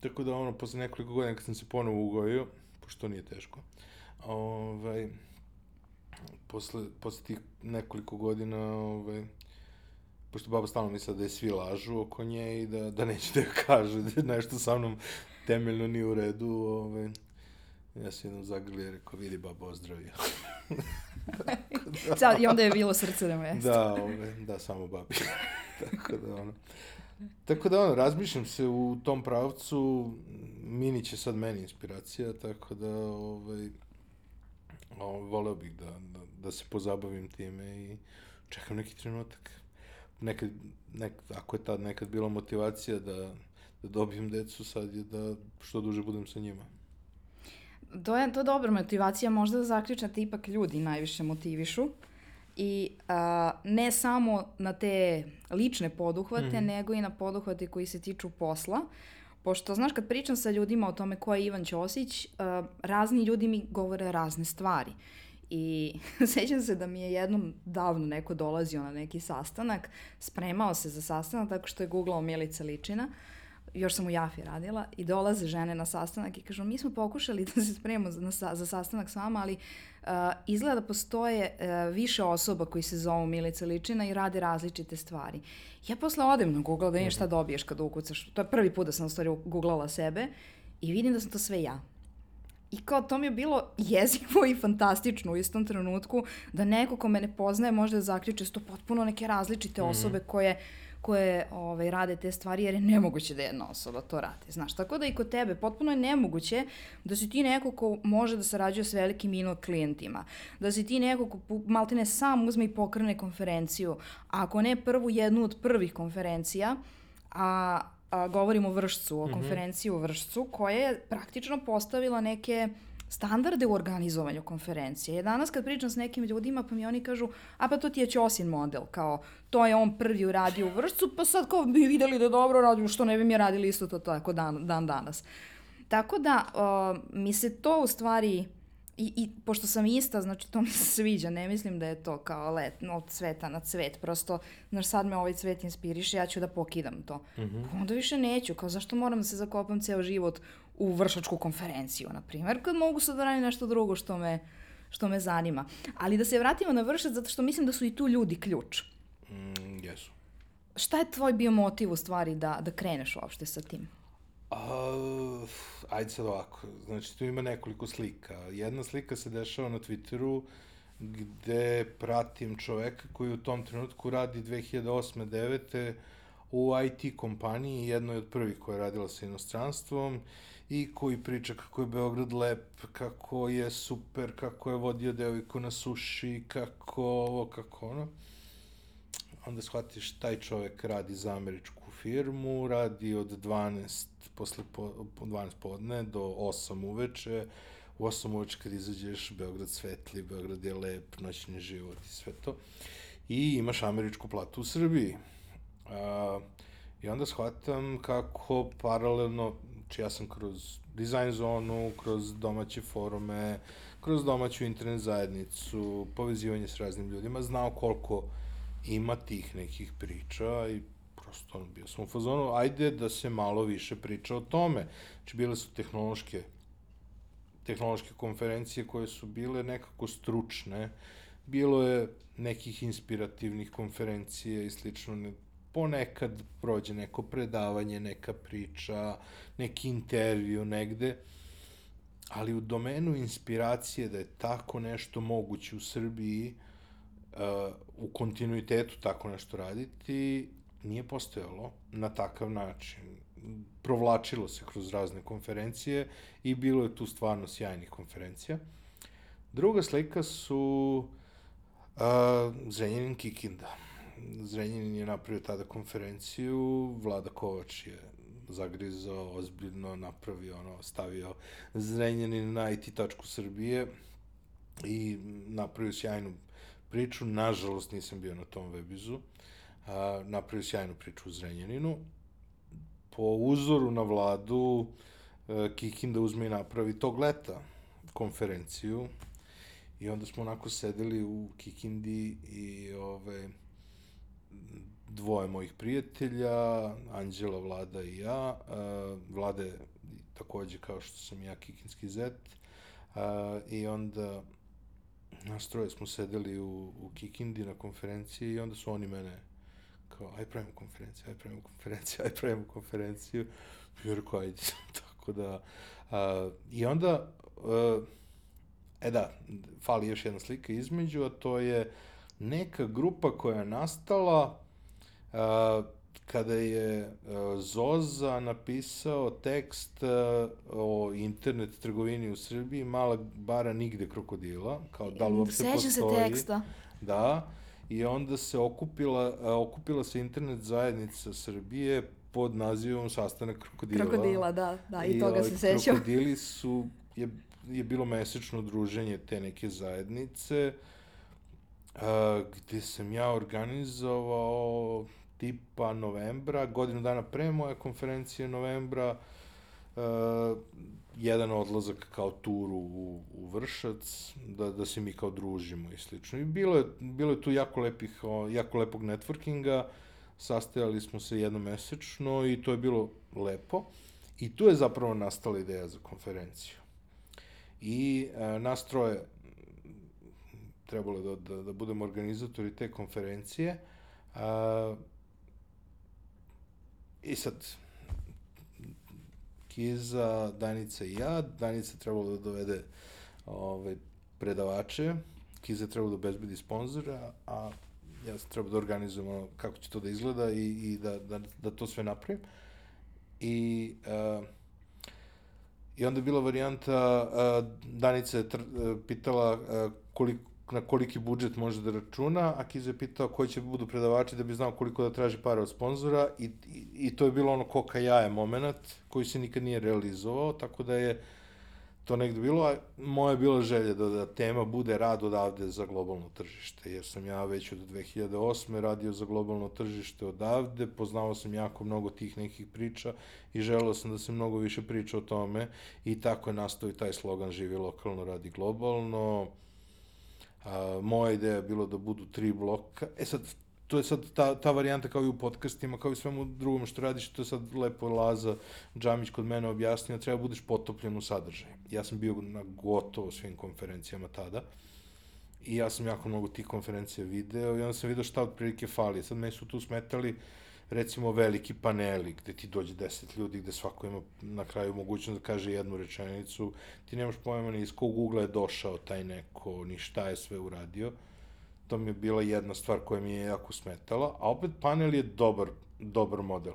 Speaker 1: tako da ono, posle nekoliko godina kad sam se ponovo ugojio, pošto to nije teško, ovaj, posle, posle tih nekoliko godina, ovaj, pošto baba stalno misla da je svi lažu oko nje i da, da neće da joj kaže da nešto sa mnom temeljno nije u redu, ovaj, ja sam jednom zagrlio i rekao, vidi baba ozdravio.
Speaker 2: da. I onda je bilo srce mu jeste.
Speaker 1: Da, ovaj, da, samo babi. tako da ono... Tako da ono, razmišljam se u tom pravcu, Mini će sad meni inspiracija, tako da ovaj, o, voleo bih da, da, da se pozabavim time i čekam neki trenutak. Nekad, nek, ako je tad nekad bila motivacija da, da dobijem decu, sad je da što duže budem sa njima.
Speaker 2: To je, to je dobra motivacija, možda da zaključate ipak ljudi najviše motivišu. I a, ne samo na te lične poduhvate, mm. nego i na poduhvate koji se tiču posla. Pošto, znaš, kad pričam sa ljudima o tome ko je Ivan Ćosić, a, razni ljudi mi govore razne stvari. I sećam se da mi je jednom davno neko dolazio na neki sastanak, spremao se za sastanak tako što je googlao Milica Ličina, još sam u Jafi radila, i dolaze žene na sastanak i kažu, mi smo pokušali da se spremamo za, za sastanak s vama, ali uh, izgleda da postoje uh, više osoba koji se zovu Milica Ličina i rade različite stvari. Ja posle odem na Google da vidim šta mhm. dobiješ kad ukucaš. To je prvi put da sam u stvari googlala sebe i vidim da sam to sve ja. I kao to mi je bilo jezivo i fantastično u istom trenutku da neko ko me ne poznaje može da zaključe da su to potpuno neke različite mm -hmm. osobe koje koje ovaj, rade te stvari, jer je nemoguće da jedna osoba to radi, znaš. Tako da i kod tebe potpuno je nemoguće da si ti neko ko može da sarađuje s velikim ino klijentima, da si ti neko ko maltene sam uzme i pokrene konferenciju, a ako ne prvu jednu od prvih konferencija, a, a govorimo o Vršcu, o mm -hmm. konferenciji u Vršcu, koja je praktično postavila neke standarde u organizovanju konferencije. Danas kad pričam s nekim ljudima, pa mi oni kažu, a pa to ti je Ćosin model, kao to je on prvi uradio u vršcu, pa sad kao bi videli da dobro radim, što ne bi mi radili isto to tako dan, dan danas. Tako da, uh, mi se to u stvari, i, i pošto sam ista, znači to mi se sviđa, ne mislim da je to kao let od cveta na cvet, prosto, znaš, sad me ovaj cvet inspiriše, ja ću da pokidam to. Mm -hmm. Onda više neću, kao zašto moram da se zakopam ceo život u vršačku konferenciju, na primjer, kad mogu sad da radim nešto drugo što me, što me zanima. Ali da se vratimo na vršac, zato što mislim da su i tu ljudi ključ.
Speaker 1: Mm, jesu.
Speaker 2: Šta je tvoj bio motiv u stvari da, da kreneš uopšte sa tim?
Speaker 1: Uh, ajde sad ovako, znači tu ima nekoliko slika. Jedna slika se dešava na Twitteru gde pratim čoveka koji u tom trenutku radi 2008. 9 u IT kompaniji, jednoj od prvih koja je radila sa inostranstvom i koji priča kako je Beograd lep, kako je super, kako je vodio devojku na suši, kako ovo, kako ono. Onda shvatiš, taj čovek radi za američku firmu, radi od 12 posle po, 12 podne do 8 uveče, u 8 uveče kad izađeš, Beograd svetli, Beograd je lep, noćni život i sve to. I imaš američku platu u Srbiji. A, I onda shvatam kako paralelno, znači ja sam kroz dizajn zonu, kroz domaće forume, kroz domaću internet zajednicu, povezivanje s raznim ljudima, znao koliko ima tih nekih priča i prosto bio sam u fazonu, ajde da se malo više priča o tome. Znači, bile su tehnološke tehnološke konferencije koje su bile nekako stručne, bilo je nekih inspirativnih konferencija i slično, ponekad prođe neko predavanje, neka priča, neki intervju negde, ali u domenu inspiracije da je tako nešto moguće u Srbiji, uh, u kontinuitetu tako nešto raditi, nije postojalo na takav način. Provlačilo se kroz razne konferencije i bilo je tu stvarno sjajnih konferencija. Druga slika su uh, Zrenjanin Kikinda. Zrenjanin je napravio tada konferenciju, Vlada Kovač je zagrizao, ozbiljno napravio, ono, stavio Zrenjanin na IT tačku Srbije i napravio sjajnu priču. Nažalost, nisam bio na tom webizu. A, napravio sjajnu priču u Zrenjaninu. Po uzoru na vladu, e, Kikinda uzme i napravi tog leta konferenciju i onda smo onako sedeli u Kikindi i ove, dvoje mojih prijatelja, Anđela, Vlada i ja. Vlada je takođe kao što sam ja kikinski zet. I onda nas troje smo sedeli u, u Kikindi na konferenciji i onda su oni mene kao, aj pravimo konferenciju, aj pravimo konferenciju, aj pravimo konferenciju. I rekao, ajde, tako da... A, I onda, a, e da, fali još jedna slika između, a to je neka grupa koja je nastala a, kada je a, Zoza napisao tekst a, o internet trgovini u Srbiji, mala bara nigde krokodila, kao da li uopšte
Speaker 2: Sećam se
Speaker 1: postoji.
Speaker 2: teksta.
Speaker 1: Da, i onda se okupila, okupila se internet zajednica Srbije pod nazivom Sastanak krokodila.
Speaker 2: Krokodila, da, da, i, toga
Speaker 1: ovaj,
Speaker 2: se sećam.
Speaker 1: Krokodili su, je, je bilo mesečno druženje te neke zajednice, a, gde sam ja organizovao tipa novembra, godinu dana pre moje konferencije novembra, a, jedan odlazak kao tur u, u Vršac, da, da se mi kao družimo i slično. I bilo je, bilo je tu jako, lepih, jako lepog networkinga, sastajali smo se jednomesečno i to je bilo lepo. I tu je zapravo nastala ideja za konferenciju. I e, nas troje trebalo da, da, da budemo organizatori te konferencije. A, I sad, Kiza, Danica i ja. Danica trebalo da dovede ovaj, predavače, Kiza je trebalo da obezbedi sponzora, a ja sam trebao da organizujem ono kako će to da izgleda i, i da, da, da to sve napravim. I, uh, I onda je bila varijanta, uh, Danica je tr, uh, pitala uh, koliko, na koliki budžet može da računa, a Kiza je pitao koji će budu predavači da bi znao koliko da traži para od sponzora i, i, i to je bilo ono koka jaje moment koji se nikad nije realizovao, tako da je to negde bilo, a moja je bila želja da, da tema bude rad odavde za globalno tržište, jer sam ja već od 2008. radio za globalno tržište odavde, poznao sam jako mnogo tih nekih priča i želeo sam da se mnogo više priča o tome i tako je nastao i taj slogan živi lokalno, radi globalno. A, moja ideja je bilo da budu tri bloka. E sad, to je sad ta, ta varijanta kao i u podcastima, kao i svemu drugom što radiš, to je sad lepo Laza Džamić kod mene objasnio, treba budeš potopljen u sadržaj. Ja sam bio na gotovo svim konferencijama tada i ja sam jako mnogo tih konferencija video i onda sam video šta otprilike fali. Sad meni su tu smetali recimo veliki paneli gde ti dođe 10 ljudi, gde svako ima na kraju mogućnost da kaže jednu rečenicu, ti nemaš pojma ni iz kog ugla je došao taj neko, ni šta je sve uradio to mi je bila jedna stvar koja mi je jako smetala, a opet panel je dobar, dobar model.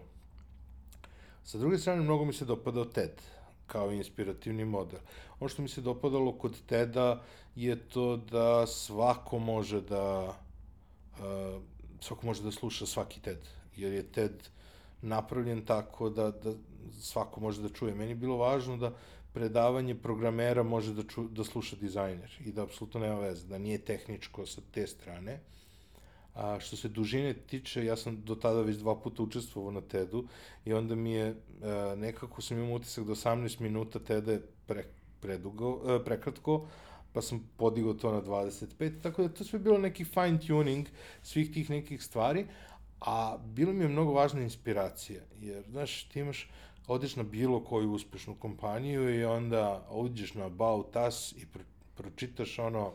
Speaker 1: Sa druge strane, mnogo mi se dopadao TED kao inspirativni model. Ono što mi se dopadalo kod TED-a je to da svako može da uh, svako može da sluša svaki TED, jer je TED napravljen tako da, da svako može da čuje. Meni je bilo važno da predavanje programera može da, ču, da sluša dizajner i da apsolutno nema veze, da nije tehničko sa te strane. A što se dužine tiče, ja sam do tada već dva puta učestvovao na TED-u i onda mi je, e, nekako sam imao utisak da 18 minuta TED-a je pre, predugo, e, prekratko, pa sam podigao to na 25, tako da to sve bilo neki fine tuning svih tih nekih stvari, a bilo mi je mnogo važna inspiracija, jer, znaš, ti imaš, odeš na bilo koju uspešnu kompaniju i onda uđeš na About Us i pro, pročitaš ono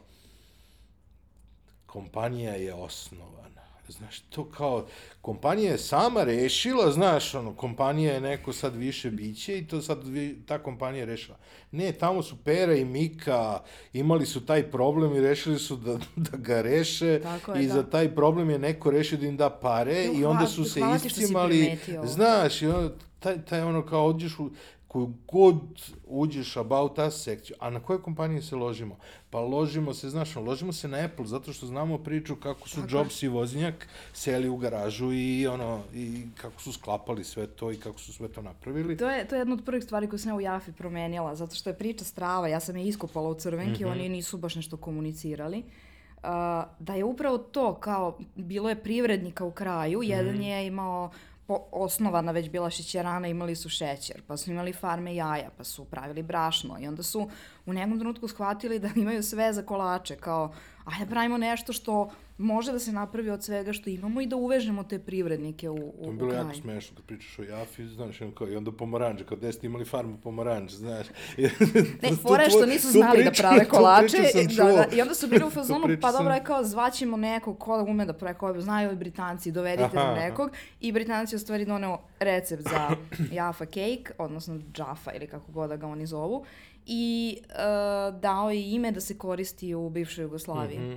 Speaker 1: kompanija je osnovana. Znaš, to kao, kompanija je sama rešila, znaš, ono, kompanija je neko sad više biće i to sad vi, ta kompanija je rešila. Ne, tamo su Pera i Mika imali su taj problem i rešili su da, da ga reše
Speaker 2: Tako je,
Speaker 1: i
Speaker 2: da.
Speaker 1: za taj problem je neko rešio da im da pare
Speaker 2: Jo,
Speaker 1: i onda
Speaker 2: hvala-
Speaker 1: su se
Speaker 2: hvala
Speaker 1: iscimali,
Speaker 2: primetio ovo.
Speaker 1: znaš, i onda, taj, taj ono kao odđeš u, koju god uđeš about us sekciju, a na koje kompanije se ložimo? Pa ložimo se, znaš, ložimo se na Apple, zato što znamo priču kako su
Speaker 2: Tako.
Speaker 1: Jobs i voznjak seli u garažu i ono, i kako su sklapali sve to i kako su sve to napravili.
Speaker 2: To je, to je jedna od prvih stvari koju sam ja u Jafi promenila, zato što je priča strava, ja sam je iskopala u crvenki,
Speaker 1: Mhm.
Speaker 2: oni nisu baš nešto komunicirali. Uh, da je upravo to, kao, bilo je privrednika u kraju,
Speaker 1: Mhm.
Speaker 2: jedan je imao po, osnovana već bila šećerana, imali su šećer, pa su imali farme jaja, pa su pravili brašno i onda su u nekom trenutku shvatili da imaju sve za kolače, kao, ajde da pravimo nešto što može da se napravi od svega što imamo i da uvežemo te privrednike u, u,
Speaker 1: To je bilo jako smešno kad pričaš o Jafi, znaš, ono kao, i onda pomoranđe, kao gde ste imali farmu pomoranđe, znaš.
Speaker 2: Ne, fora je što nisu znali da
Speaker 1: priču-
Speaker 2: prave
Speaker 1: tu
Speaker 2: kolače. Da, da, I onda su bili u fazonu, pa dobro je kao zvaćemo nekog ko ume da pravi kolače, znaju ovi Britanci, dovedite nam nekog. I Britanci je u stvari doneo recept za Jaffa cake, odnosno Jaffa ili kako god da ga oni zovu. I uh, dao je ime da se koristi u bivšoj Jugoslaviji.
Speaker 1: Mhm.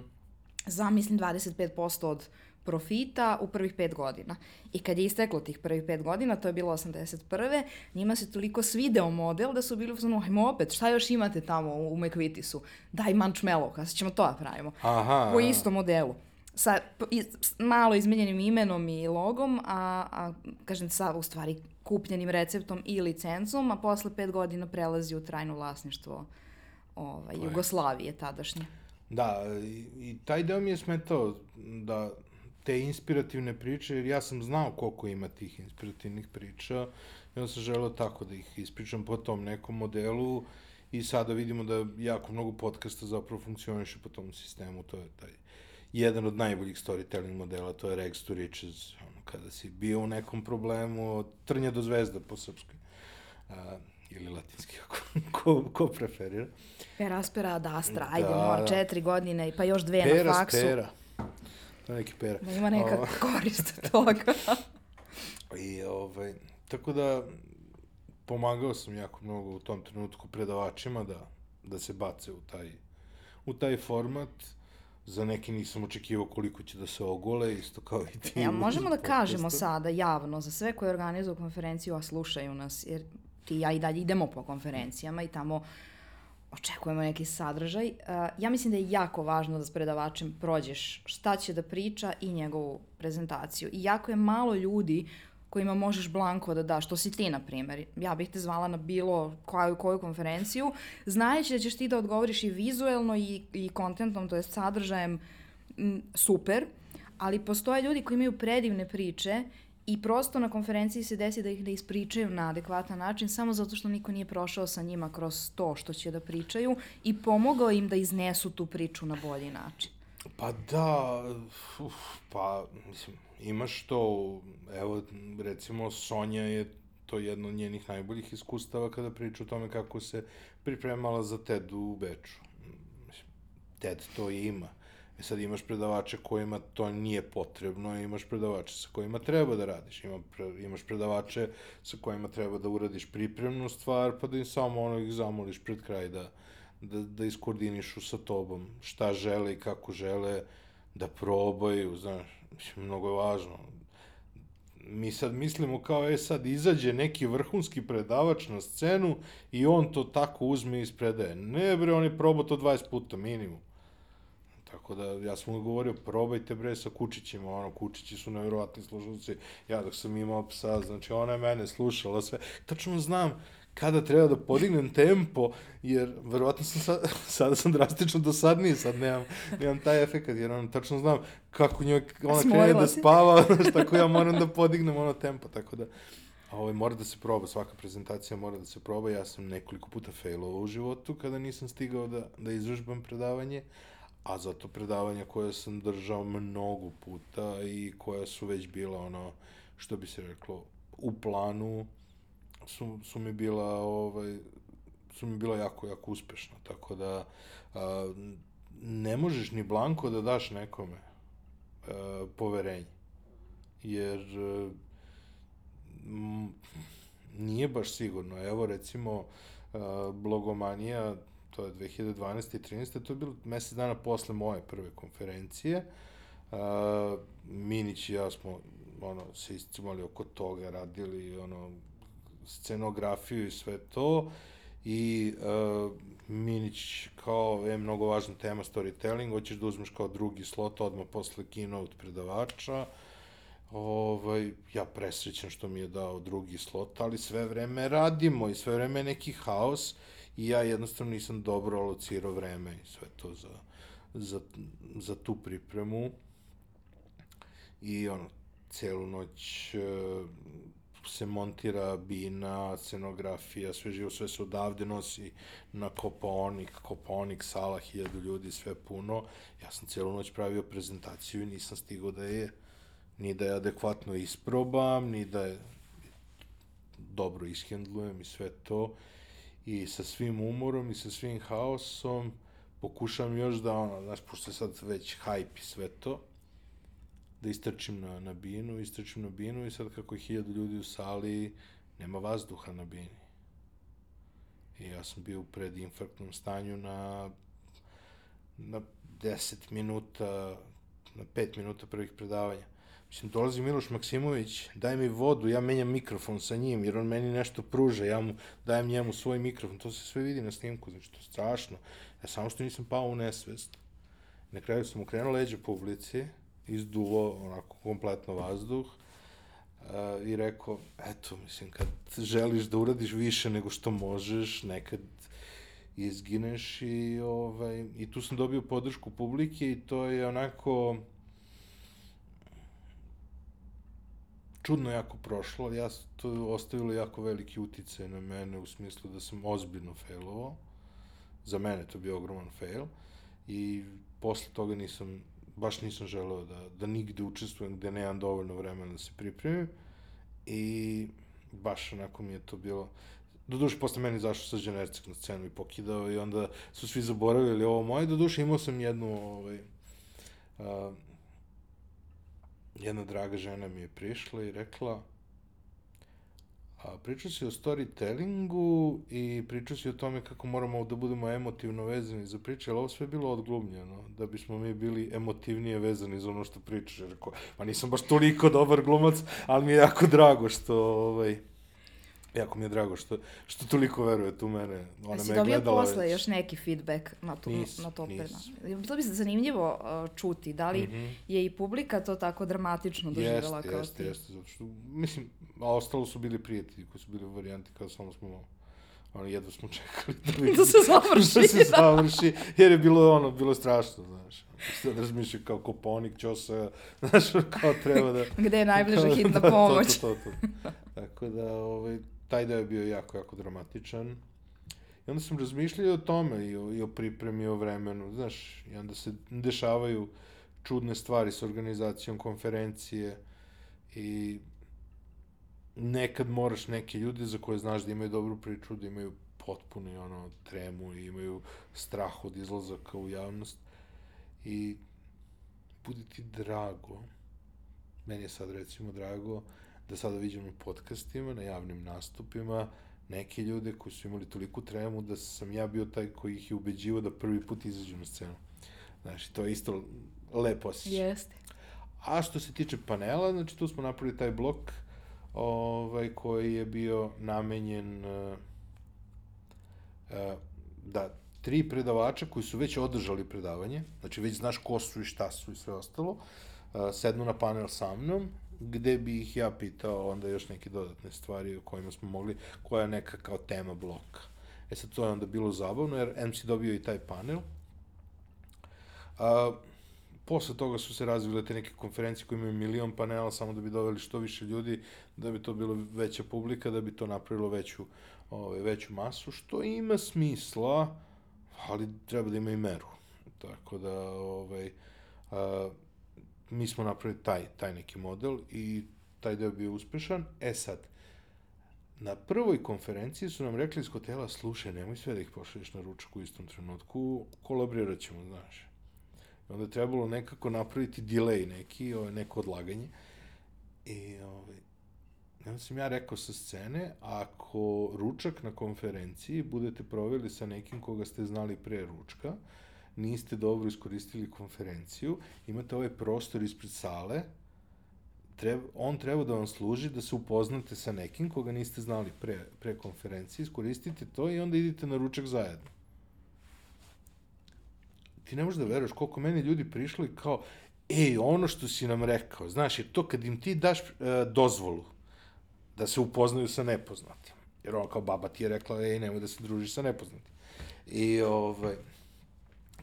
Speaker 2: Za, mislim, 25% od profita u prvih pet godina. I kad je isteklo tih prvih pet godina, to je bilo 81. njima se toliko svideo model da su bili u ajmo opet, šta još imate tamo u McVitiesu? Daj mančmelo, kada ćemo to da pravimo.
Speaker 1: Aha.
Speaker 2: Po istom modelu sa iz, malo izmenjenim imenom i logom, a, a kažem sa u stvari kupljenim receptom i licencom, a posle pet godina prelazi u trajno vlasništvo ovaj, Jugoslavije tadašnje.
Speaker 1: Da, i, i taj deo mi je smetao da te inspirativne priče, jer ja sam znao koliko ima tih inspirativnih priča i onda sam želeo tako da ih ispričam po tom nekom modelu i sada vidimo da jako mnogo podcasta zapravo funkcioniše po tom sistemu, to je taj jedan od najboljih storytelling modela, to je Rex to Riches, ono, kada si bio u nekom problemu, od trnja do zvezda po srpskoj. Uh, ili latinski, ako, ko, ko preferira.
Speaker 2: Peraspera ad astra, da, ajde, mora četiri godine, pa još dve pera, na faksu. Pera,
Speaker 1: To je neki pera.
Speaker 2: Da ima neka o... korist od toga.
Speaker 1: I, ovaj, tako da, pomagao sam jako mnogo u tom trenutku predavačima da, da se bace u taj, u taj format za neki nisam očekivao koliko će da se ogole, isto kao i ti.
Speaker 2: Ja, možemo da kažemo sada javno za sve koji organizuju konferenciju, a slušaju nas, jer ti i ja i dalje idemo po konferencijama i tamo očekujemo neki sadržaj. Uh, ja mislim da je jako važno da s predavačem prođeš šta će da priča i njegovu prezentaciju. I jako je malo ljudi kojima možeš blanko da daš, to si ti, na primjer. Ja bih te zvala na bilo koju, koju konferenciju, znajući da ćeš ti da odgovoriš i vizuelno i, i kontentom, to je sadržajem, m, super, ali postoje ljudi koji imaju predivne priče i prosto na konferenciji se desi da ih ne ispričaju na adekvatan način samo zato što niko nije prošao sa njima kroz to što će da pričaju i pomogao im da iznesu tu priču na bolji način.
Speaker 1: Pa da, uf, pa mislim, imaš to, evo recimo Sonja je to jedno od njenih najboljih iskustava kada priča o tome kako se pripremala za TED u Beču. TED to i ima. E sad imaš predavače kojima to nije potrebno, imaš predavače sa kojima treba da radiš, Ima, pre, imaš predavače sa kojima treba da uradiš pripremnu stvar, pa da im samo ono ih zamoliš pred kraj da, da, da iskoordinišu sa tobom šta žele i kako žele, da probaju, znaš, mislim, mnogo je važno. Mi sad mislimo kao, e sad izađe neki vrhunski predavač na scenu i on to tako uzme i ispredaje. Ne bre, on je probao to 20 puta minimum. Tako da, ja sam mu govorio, probajte bre sa kučićima, ono, kučići su nevjerovatni slušalci. Ja dok sam imao psa, znači ona je mene slušala sve. Tačno znam, kada treba da podignem tempo, jer verovatno sam sad, sada sam drastično dosadniji, sad nemam, nemam taj efekt, jer on tačno znam kako njoj, ona Smorila krene da spava, znaš, tako ja moram da podignem ono tempo, tako da, a ovaj, mora da se proba, svaka prezentacija mora da se proba, ja sam nekoliko puta failovao u životu kada nisam stigao da, da izvežbam predavanje, a zato predavanja koje sam držao mnogo puta i koja su već bila ono, što bi se reklo, u planu, su, su mi bila ovaj su mi bila jako jako uspešna tako da a, ne možeš ni blanko da daš nekome a, poverenje jer m, nije baš sigurno evo recimo a, blogomanija to je 2012. i 13. to je bilo mesec dana posle moje prve konferencije a, Minić i ja smo ono, se iscimali oko toga, radili ono, scenografiju i sve to. I uh, Minić kao je mnogo važna tema storytelling, hoćeš da uzmeš kao drugi slot odmah posle keynote predavača, ovaj, ja presrećan što mi je dao drugi slot, ali sve vreme radimo i sve vreme neki haos i ja jednostavno nisam dobro alocirao vreme i sve to za, za, za tu pripremu. I ono, celu noć se montira bina, scenografija, sve živo, sve se odavde nosi na Koponik, Koponik, sala, hiljadu ljudi, sve puno. Ja sam cijelu noć pravio prezentaciju i nisam stigao da je ni da je adekvatno isprobam, ni da je dobro ishendlujem i sve to. I sa svim umorom i sa svim haosom pokušam još da, ono, znaš, pošto je sad već hype i sve to, da istrčim na, na binu, istrčim na binu i sad kako je hiljadu ljudi u sali, nema vazduha na bini. I ja sam bio u predinfarktnom stanju na, na 10 minuta na pet minuta prvih predavanja. Mislim, dolazi Miloš Maksimović, daj mi vodu, ja menjam mikrofon sa njim, jer on meni nešto pruža, ja mu dajem njemu svoj mikrofon, to se sve vidi na snimku, znači to je strašno. Ja samo što nisam pao u nesvest. Na kraju sam okrenuo leđa publici, izduvo onako kompletno vazduh uh, i rekao, eto, mislim, kad želiš da uradiš više nego što možeš, nekad izgineš i, ovaj, i tu sam dobio podršku publike i to je onako čudno jako prošlo, ja to je ostavilo jako veliki uticaj na mene u smislu da sam ozbiljno failovao. Za mene to bio ogroman fail i posle toga nisam, baš nisam želeo da, da nigde učestvujem gde nemam dovoljno vremena da se pripremim i baš onako mi je to bilo, Doduše, posle meni zašao sa Đenercik na scenu i pokidao i onda su svi zaboravili ovo moje. Doduše, imao sam jednu, ovaj, uh, jedna draga žena mi je prišla i rekla, a, pričao si o storytellingu i pričao si o tome kako moramo da budemo emotivno vezani za priče, ali ovo sve je bilo odglumljeno, da bismo mi bili emotivnije vezani za ono što pričaš. Rekao, ma nisam baš toliko dobar glumac, ali mi je jako drago što, ovaj, jako mi je drago što, što toliko verujete u mene.
Speaker 2: Ona me je dobio posle već. još neki feedback na, tu, nis, na to predavanje? Bilo bi se zanimljivo uh, čuti, da li mm -hmm. je i publika to tako dramatično doživjela
Speaker 1: jest,
Speaker 2: kao
Speaker 1: jest, ti? Jeste, zato što, mislim, a ostalo su bili prijatelji koji su bili u varijanti kada samo smo ono, jedva smo čekali
Speaker 2: da, vidim, da se završi.
Speaker 1: da se završi, jer je bilo ono, bilo strašno, znaš. Sad razmišljam kao Koponik, Ćosa, znaš, kao treba da...
Speaker 2: Gde je najbliža hitna da, pomoć.
Speaker 1: To, to, to, to. Tako da, ovaj, taj deo je bio jako, jako dramatičan. I onda sam razmišljao o tome i o, i o pripremi, o vremenu, znaš, i onda se dešavaju čudne stvari s organizacijom konferencije i nekad moraš neke ljude za koje znaš da imaju dobru priču, da imaju potpuni ono tremu i imaju strah od izlazaka u javnost i budi ti drago meni je sad recimo drago da sada vidim na podcastima, na javnim nastupima, neke ljude koji su imali toliku tremu da sam ja bio taj koji ih je ubeđivao da prvi put izađu na scenu. Znači, to je isto lepo osjećaj.
Speaker 2: Jeste.
Speaker 1: A što se tiče panela, znači tu smo napravili taj blok ovaj, koji je bio namenjen uh, uh, da tri predavača koji su već održali predavanje, znači već znaš ko su i šta su i sve ostalo, uh, sednu na panel sa mnom gde bi ih ja pitao onda još neke dodatne stvari o kojima smo mogli, koja je neka kao tema bloka. E sad, to je onda bilo zabavno, jer MC dobio i taj panel. A, posle toga su se razvile te neke konferencije koje imaju milion panela samo da bi doveli što više ljudi, da bi to bilo veća publika, da bi to napravilo veću, ove, ovaj, veću masu, što ima smisla, ali treba da ima i meru. Tako da, ovaj, a, mi smo napravili taj, taj neki model i taj deo bio uspešan. E sad, na prvoj konferenciji su nam rekli iz hotela, slušaj, nemoj sve da ih pošalješ na ručak u istom trenutku, kolabrirat ćemo, znaš. I onda je trebalo nekako napraviti delay neki, ovaj, neko odlaganje. I ovaj, onda sam ja rekao sa scene, ako ručak na konferenciji budete proveli sa nekim koga ste znali pre ručka, niste dobro iskoristili konferenciju, imate ovaj prostor ispred sale, treba, on treba da vam služi da se upoznate sa nekim koga niste znali pre, pre konferencije, iskoristite to i onda idite na ručak zajedno. Ti ne možeš da veruješ koliko meni ljudi prišlo i kao, ej, ono što si nam rekao, znaš, je to kad im ti daš e, dozvolu da se upoznaju sa nepoznatim. Jer on kao baba ti je rekla, ej, nemoj da se družiš sa nepoznatim. I, ovaj,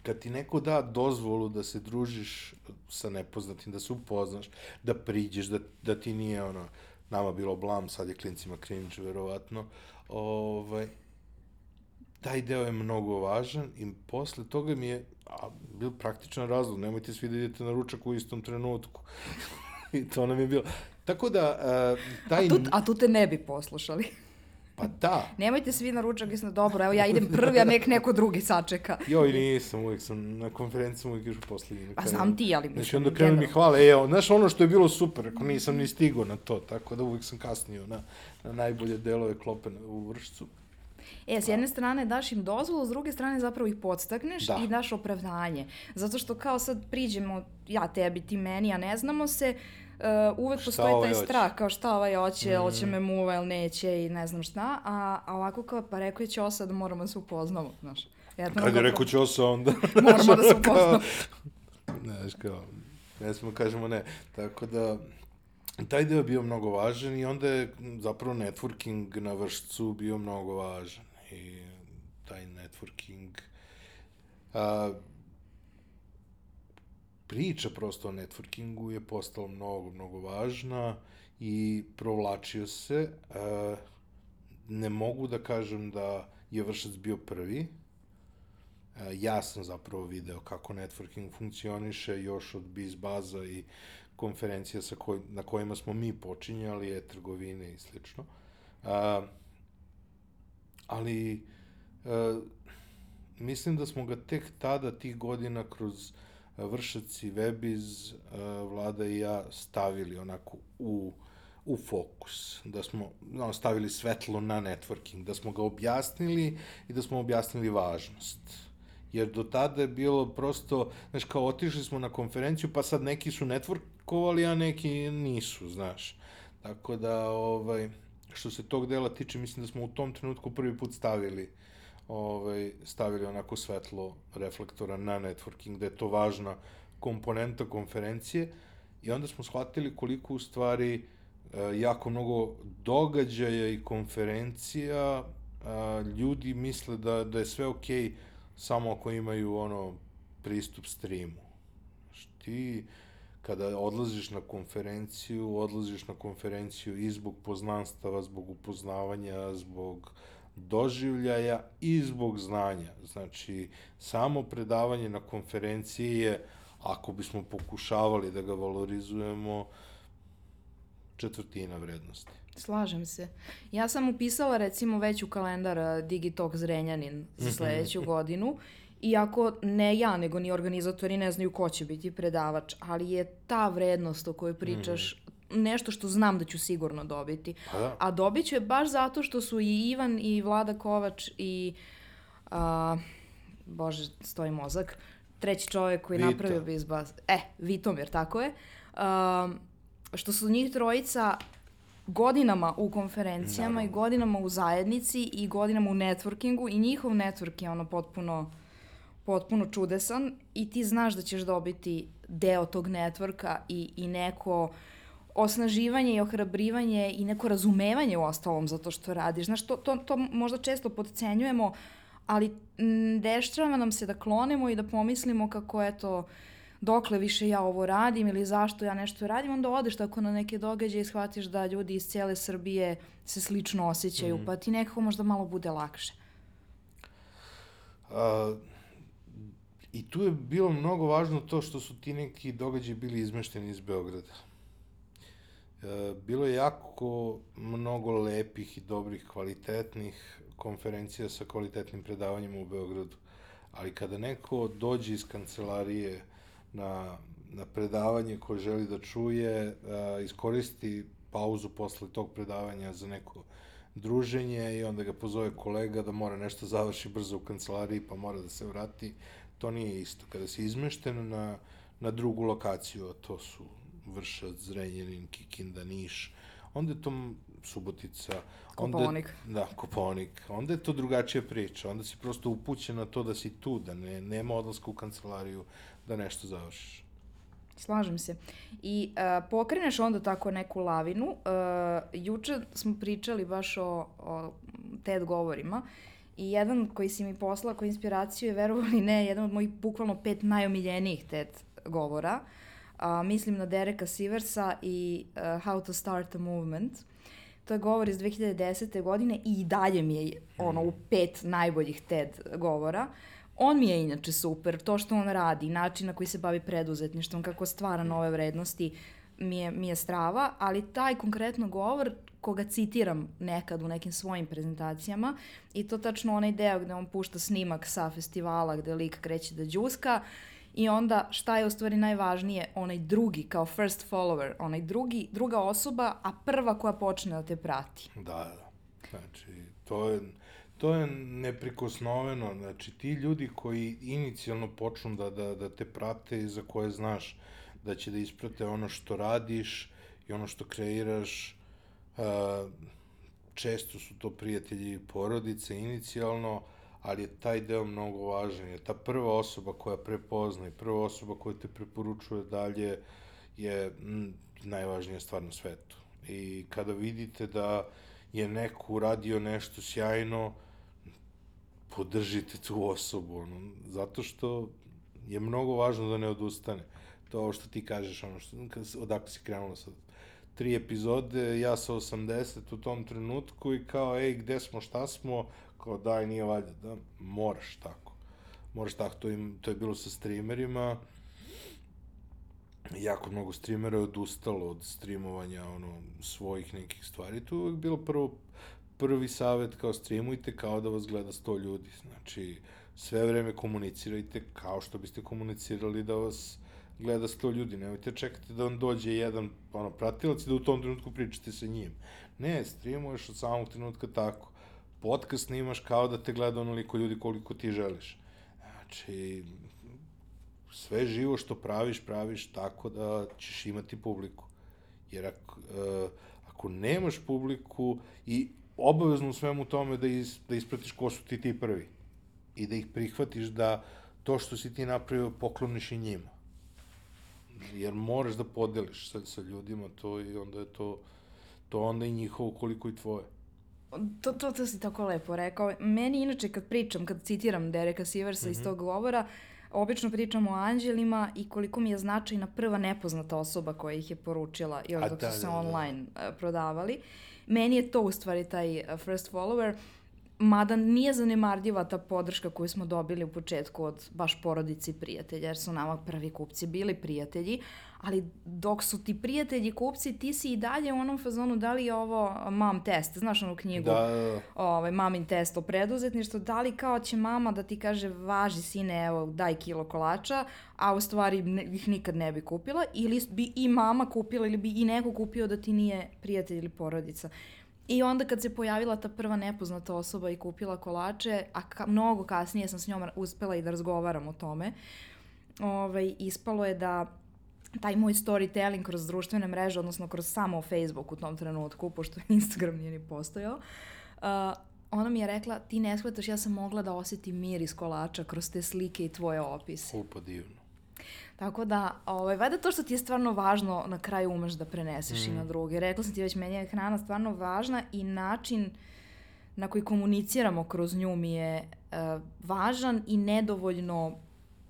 Speaker 1: kad ti neko da dozvolu da se družiš sa nepoznatim, da se upoznaš, da priđeš, da, da ti nije ono, nama bilo blam, sad je klincima cringe, verovatno, ovaj, taj deo je mnogo važan i posle toga mi je a, bil praktičan razlog, nemojte svi da idete na ručak u istom trenutku. I to nam je bilo. Tako da, a, taj...
Speaker 2: A tu, a tu te ne bi poslušali.
Speaker 1: Pa da.
Speaker 2: Nemojte svi na ručak, jesno dobro, evo ja idem prvi, a nek neko drugi sačeka.
Speaker 1: Joj, nisam, uvijek sam na konferenciji uvijek išao poslednji.
Speaker 2: Pa znam ti, ali mislim.
Speaker 1: Znači, onda krenu mi hvale, evo, znaš ono što je bilo super, ako nisam ni stigao na to, tako da uvijek sam kasnio na, na najbolje delove klope u vršcu.
Speaker 2: E, s jedne strane daš im dozvolu, s druge strane zapravo ih podstakneš
Speaker 1: Da.
Speaker 2: i daš opravdanje. Zato što kao sad priđemo, ja tebi, ti meni, a ne znamo se, uh, uvek
Speaker 1: Šta
Speaker 2: postoji
Speaker 1: ovaj
Speaker 2: taj strah, kao šta ovaj hoće, hoće me muva ili neće i ne znam šta, a, a ovako kao, pa rekao je Ćosa da moramo da se upoznamo, znaš. Ja to
Speaker 1: Kad je rekao Ćosa, onda...
Speaker 2: Moramo da se upoznamo.
Speaker 1: Znaš, kao, ne smo kažemo ne. Tako da, taj deo bio mnogo važan i onda je zapravo networking na vršcu bio mnogo važan. I taj networking... A, priča prosto o networkingu je postala mnogo, mnogo važna i provlačio se. A, ne mogu da kažem da je vršac bio prvi, E, ja sam zapravo video kako networking funkcioniše još od BizBaza i konferencija sa koj, na kojima smo mi počinjali, je trgovine i slično. A, ali mislim da smo ga tek tada, tih godina, kroz vršac i webiz, a, Vlada i ja stavili onako u u fokus, da smo no, stavili svetlo na networking, da smo ga objasnili i da smo objasnili važnost jer do tada je bilo prosto, znaš, kao otišli smo na konferenciju, pa sad neki su networkovali, a neki nisu, znaš. Tako da, ovaj, što se tog dela tiče, mislim da smo u tom trenutku prvi put stavili ovaj, stavili onako svetlo reflektora na networking, da je to važna komponenta konferencije i onda smo shvatili koliko u stvari e, jako mnogo događaja i konferencija a, ljudi misle da, da je sve okej okay samo ako imaju ono pristup streamu. Ti kada odlaziš na konferenciju, odlaziš na konferenciju i zbog poznanstava, zbog upoznavanja, zbog doživljaja i zbog znanja. Znači, samo predavanje na konferenciji je, ako bismo pokušavali da ga valorizujemo, četvrtina vrednosti.
Speaker 2: Slažem se. Ja sam upisala recimo već u kalendar Digitalk Zrenjanin za sledeću godinu. Iako ne ja, nego ni organizatori ne znaju ko će biti predavač, ali je ta vrednost o kojoj pričaš nešto što znam da ću sigurno dobiti.
Speaker 1: Pa da.
Speaker 2: A dobit ću je baš zato što su i Ivan i Vlada Kovač i a, bože, stoji mozak, treći čovjek koji
Speaker 1: Vito.
Speaker 2: napravio Bizbaz. E, Vitomir, tako je. A, što su njih trojica godinama u konferencijama i godinama u zajednici i godinama u networkingu i njihov network je ono potpuno potpuno čudesan i ti znaš da ćeš dobiti deo tog networka i, i neko osnaživanje i ohrabrivanje i neko razumevanje u ostalom za to što radiš. Znaš, to, to, to možda često podcenjujemo, ali m, dešava nam se da klonemo i da pomislimo kako eto, dokle više ja ovo radim ili zašto ja nešto radim, onda odeš tako na neke događaje i shvatiš da ljudi iz cijele Srbije se slično osjećaju, pa ti nekako možda malo bude lakše.
Speaker 1: A, I tu je bilo mnogo važno to što su ti neki događaji bili izmešteni iz Beograda. E, bilo je jako mnogo lepih i dobrih, kvalitetnih konferencija sa kvalitetnim predavanjima u Beogradu. Ali kada neko dođe iz kancelarije na, na predavanje koje želi da čuje, a, iskoristi pauzu posle tog predavanja za neko druženje i onda ga pozove kolega da mora nešto završi brzo u kancelariji pa mora da se vrati, to nije isto. Kada si izmešten na, na drugu lokaciju, a to su Vršac, Zrenjanin, Kikinda, Niš, onda je to Subotica. Onda. Da, Koponik. Onda je to drugačija priča. Onda si prosto upućen na to da si tu, da ne, nema odlaska u kancelariju, da nešto završiš.
Speaker 2: Slažem se. I uh, pokreneš onda tako neku lavinu. Uh, juče smo pričali baš o, o TED govorima i jedan koji si mi poslao kao inspiraciju je, verovali ne, jedan od mojih bukvalno pet najomiljenijih TED govora. Uh, mislim na Dereka Siversa i uh, How to Start a Movement. To je govor iz 2010. godine i dalje mi je ono u pet najboljih TED govora. On mi je inače super, to što on radi, način na koji se bavi preduzetništvom, kako stvara nove vrednosti, mi je, mi je strava, ali taj konkretno govor, koga citiram nekad u nekim svojim prezentacijama, i to tačno onaj deo gde on pušta snimak sa festivala gde lik kreće da džuska, I onda šta je u stvari najvažnije, onaj drugi kao first follower, onaj drugi, druga osoba, a prva koja počne da te prati.
Speaker 1: Da, da. Znači, to je, to je neprikosnoveno, znači ti ljudi koji inicijalno počnu da, da, da te prate i za koje znaš da će da isprate ono što radiš i ono što kreiraš, uh, često su to prijatelji i porodice inicijalno, ali je taj deo mnogo važan, je ta prva osoba koja prepozna i prva osoba koja te preporučuje dalje je najvažnija stvar na svetu. I kada vidite da je neko uradio nešto sjajno, podržite tu osobu, ono, zato što je mnogo važno da ne odustane. To što ti kažeš, ono što, odakle si krenula sad, tri epizode, ja sa 80 u tom trenutku i kao, ej, gde smo, šta smo, kao, daj, nije valjda, da, moraš tako. Moraš tako, to, im, to je bilo sa streamerima, jako mnogo streamera je odustalo od streamovanja ono, svojih nekih stvari. Tu je bilo prvo, prvi savet kao streamujte kao da vas gleda 100 ljudi. Znači, sve vreme komunicirajte kao što biste komunicirali da vas gleda 100 ljudi. Nemojte čekati da on dođe jedan ono, pratilac i da u tom trenutku pričate sa njim. Ne, streamuješ od samog trenutka tako. Podcast snimaš kao da te gleda onoliko ljudi koliko ti želiš. Znači, sve živo što praviš, praviš tako da ćeš imati publiku. Jer ako, uh, ako nemaš publiku i obavezno u svemu tome da, is, da ispratiš ko su ti ti prvi i da ih prihvatiš da to što si ti napravio pokloniš i njima. Jer moraš da podeliš sa, sa ljudima to i onda je to, to onda i njihovo koliko i tvoje.
Speaker 2: To, to, to si tako lepo rekao. Meni inače kad pričam, kad citiram Dereka Siversa mm -hmm. iz mhm. tog govora, obično pričam o anđelima i koliko mi je značajna prva nepoznata osoba koja ih je poručila, još dok da, su se da, da. online da. prodavali. Meni je to u stvari taj first follower. Mada nije zanemarljiva ta podrška koju smo dobili u početku od baš porodici i prijatelja, jer su nama prvi kupci bili prijatelji, ali dok su ti prijatelji kupci, ti si i dalje u onom fazonu da li je ovo mam test, znaš onu knjigu, da, da, da. ovaj, mamin test o preduzetništvu, da li kao će mama da ti kaže važi sine, evo daj kilo kolača, a u stvari ne, ih nikad ne bi kupila, ili bi i mama kupila ili bi i neko kupio da ti nije prijatelj ili porodica. I onda kad se pojavila ta prva nepoznata osoba i kupila kolače, a ka, mnogo kasnije sam s njom uspela i da razgovaram o tome, ovaj, ispalo je da taj moj storytelling kroz društvene mreže, odnosno kroz samo Facebook u tom trenutku, pošto Instagram nije ni postojao, uh, ona mi je rekla, ti ne shvataš, ja sam mogla da osetim mir iz kolača kroz te slike i tvoje opise.
Speaker 1: Upa divno.
Speaker 2: Tako da, ovaj, vada to što ti je stvarno važno na kraju umeš da preneseš mm. i na mm. druge. Rekla sam ti već, meni je hrana stvarno važna i način na koji komuniciramo kroz nju mi je uh, važan i nedovoljno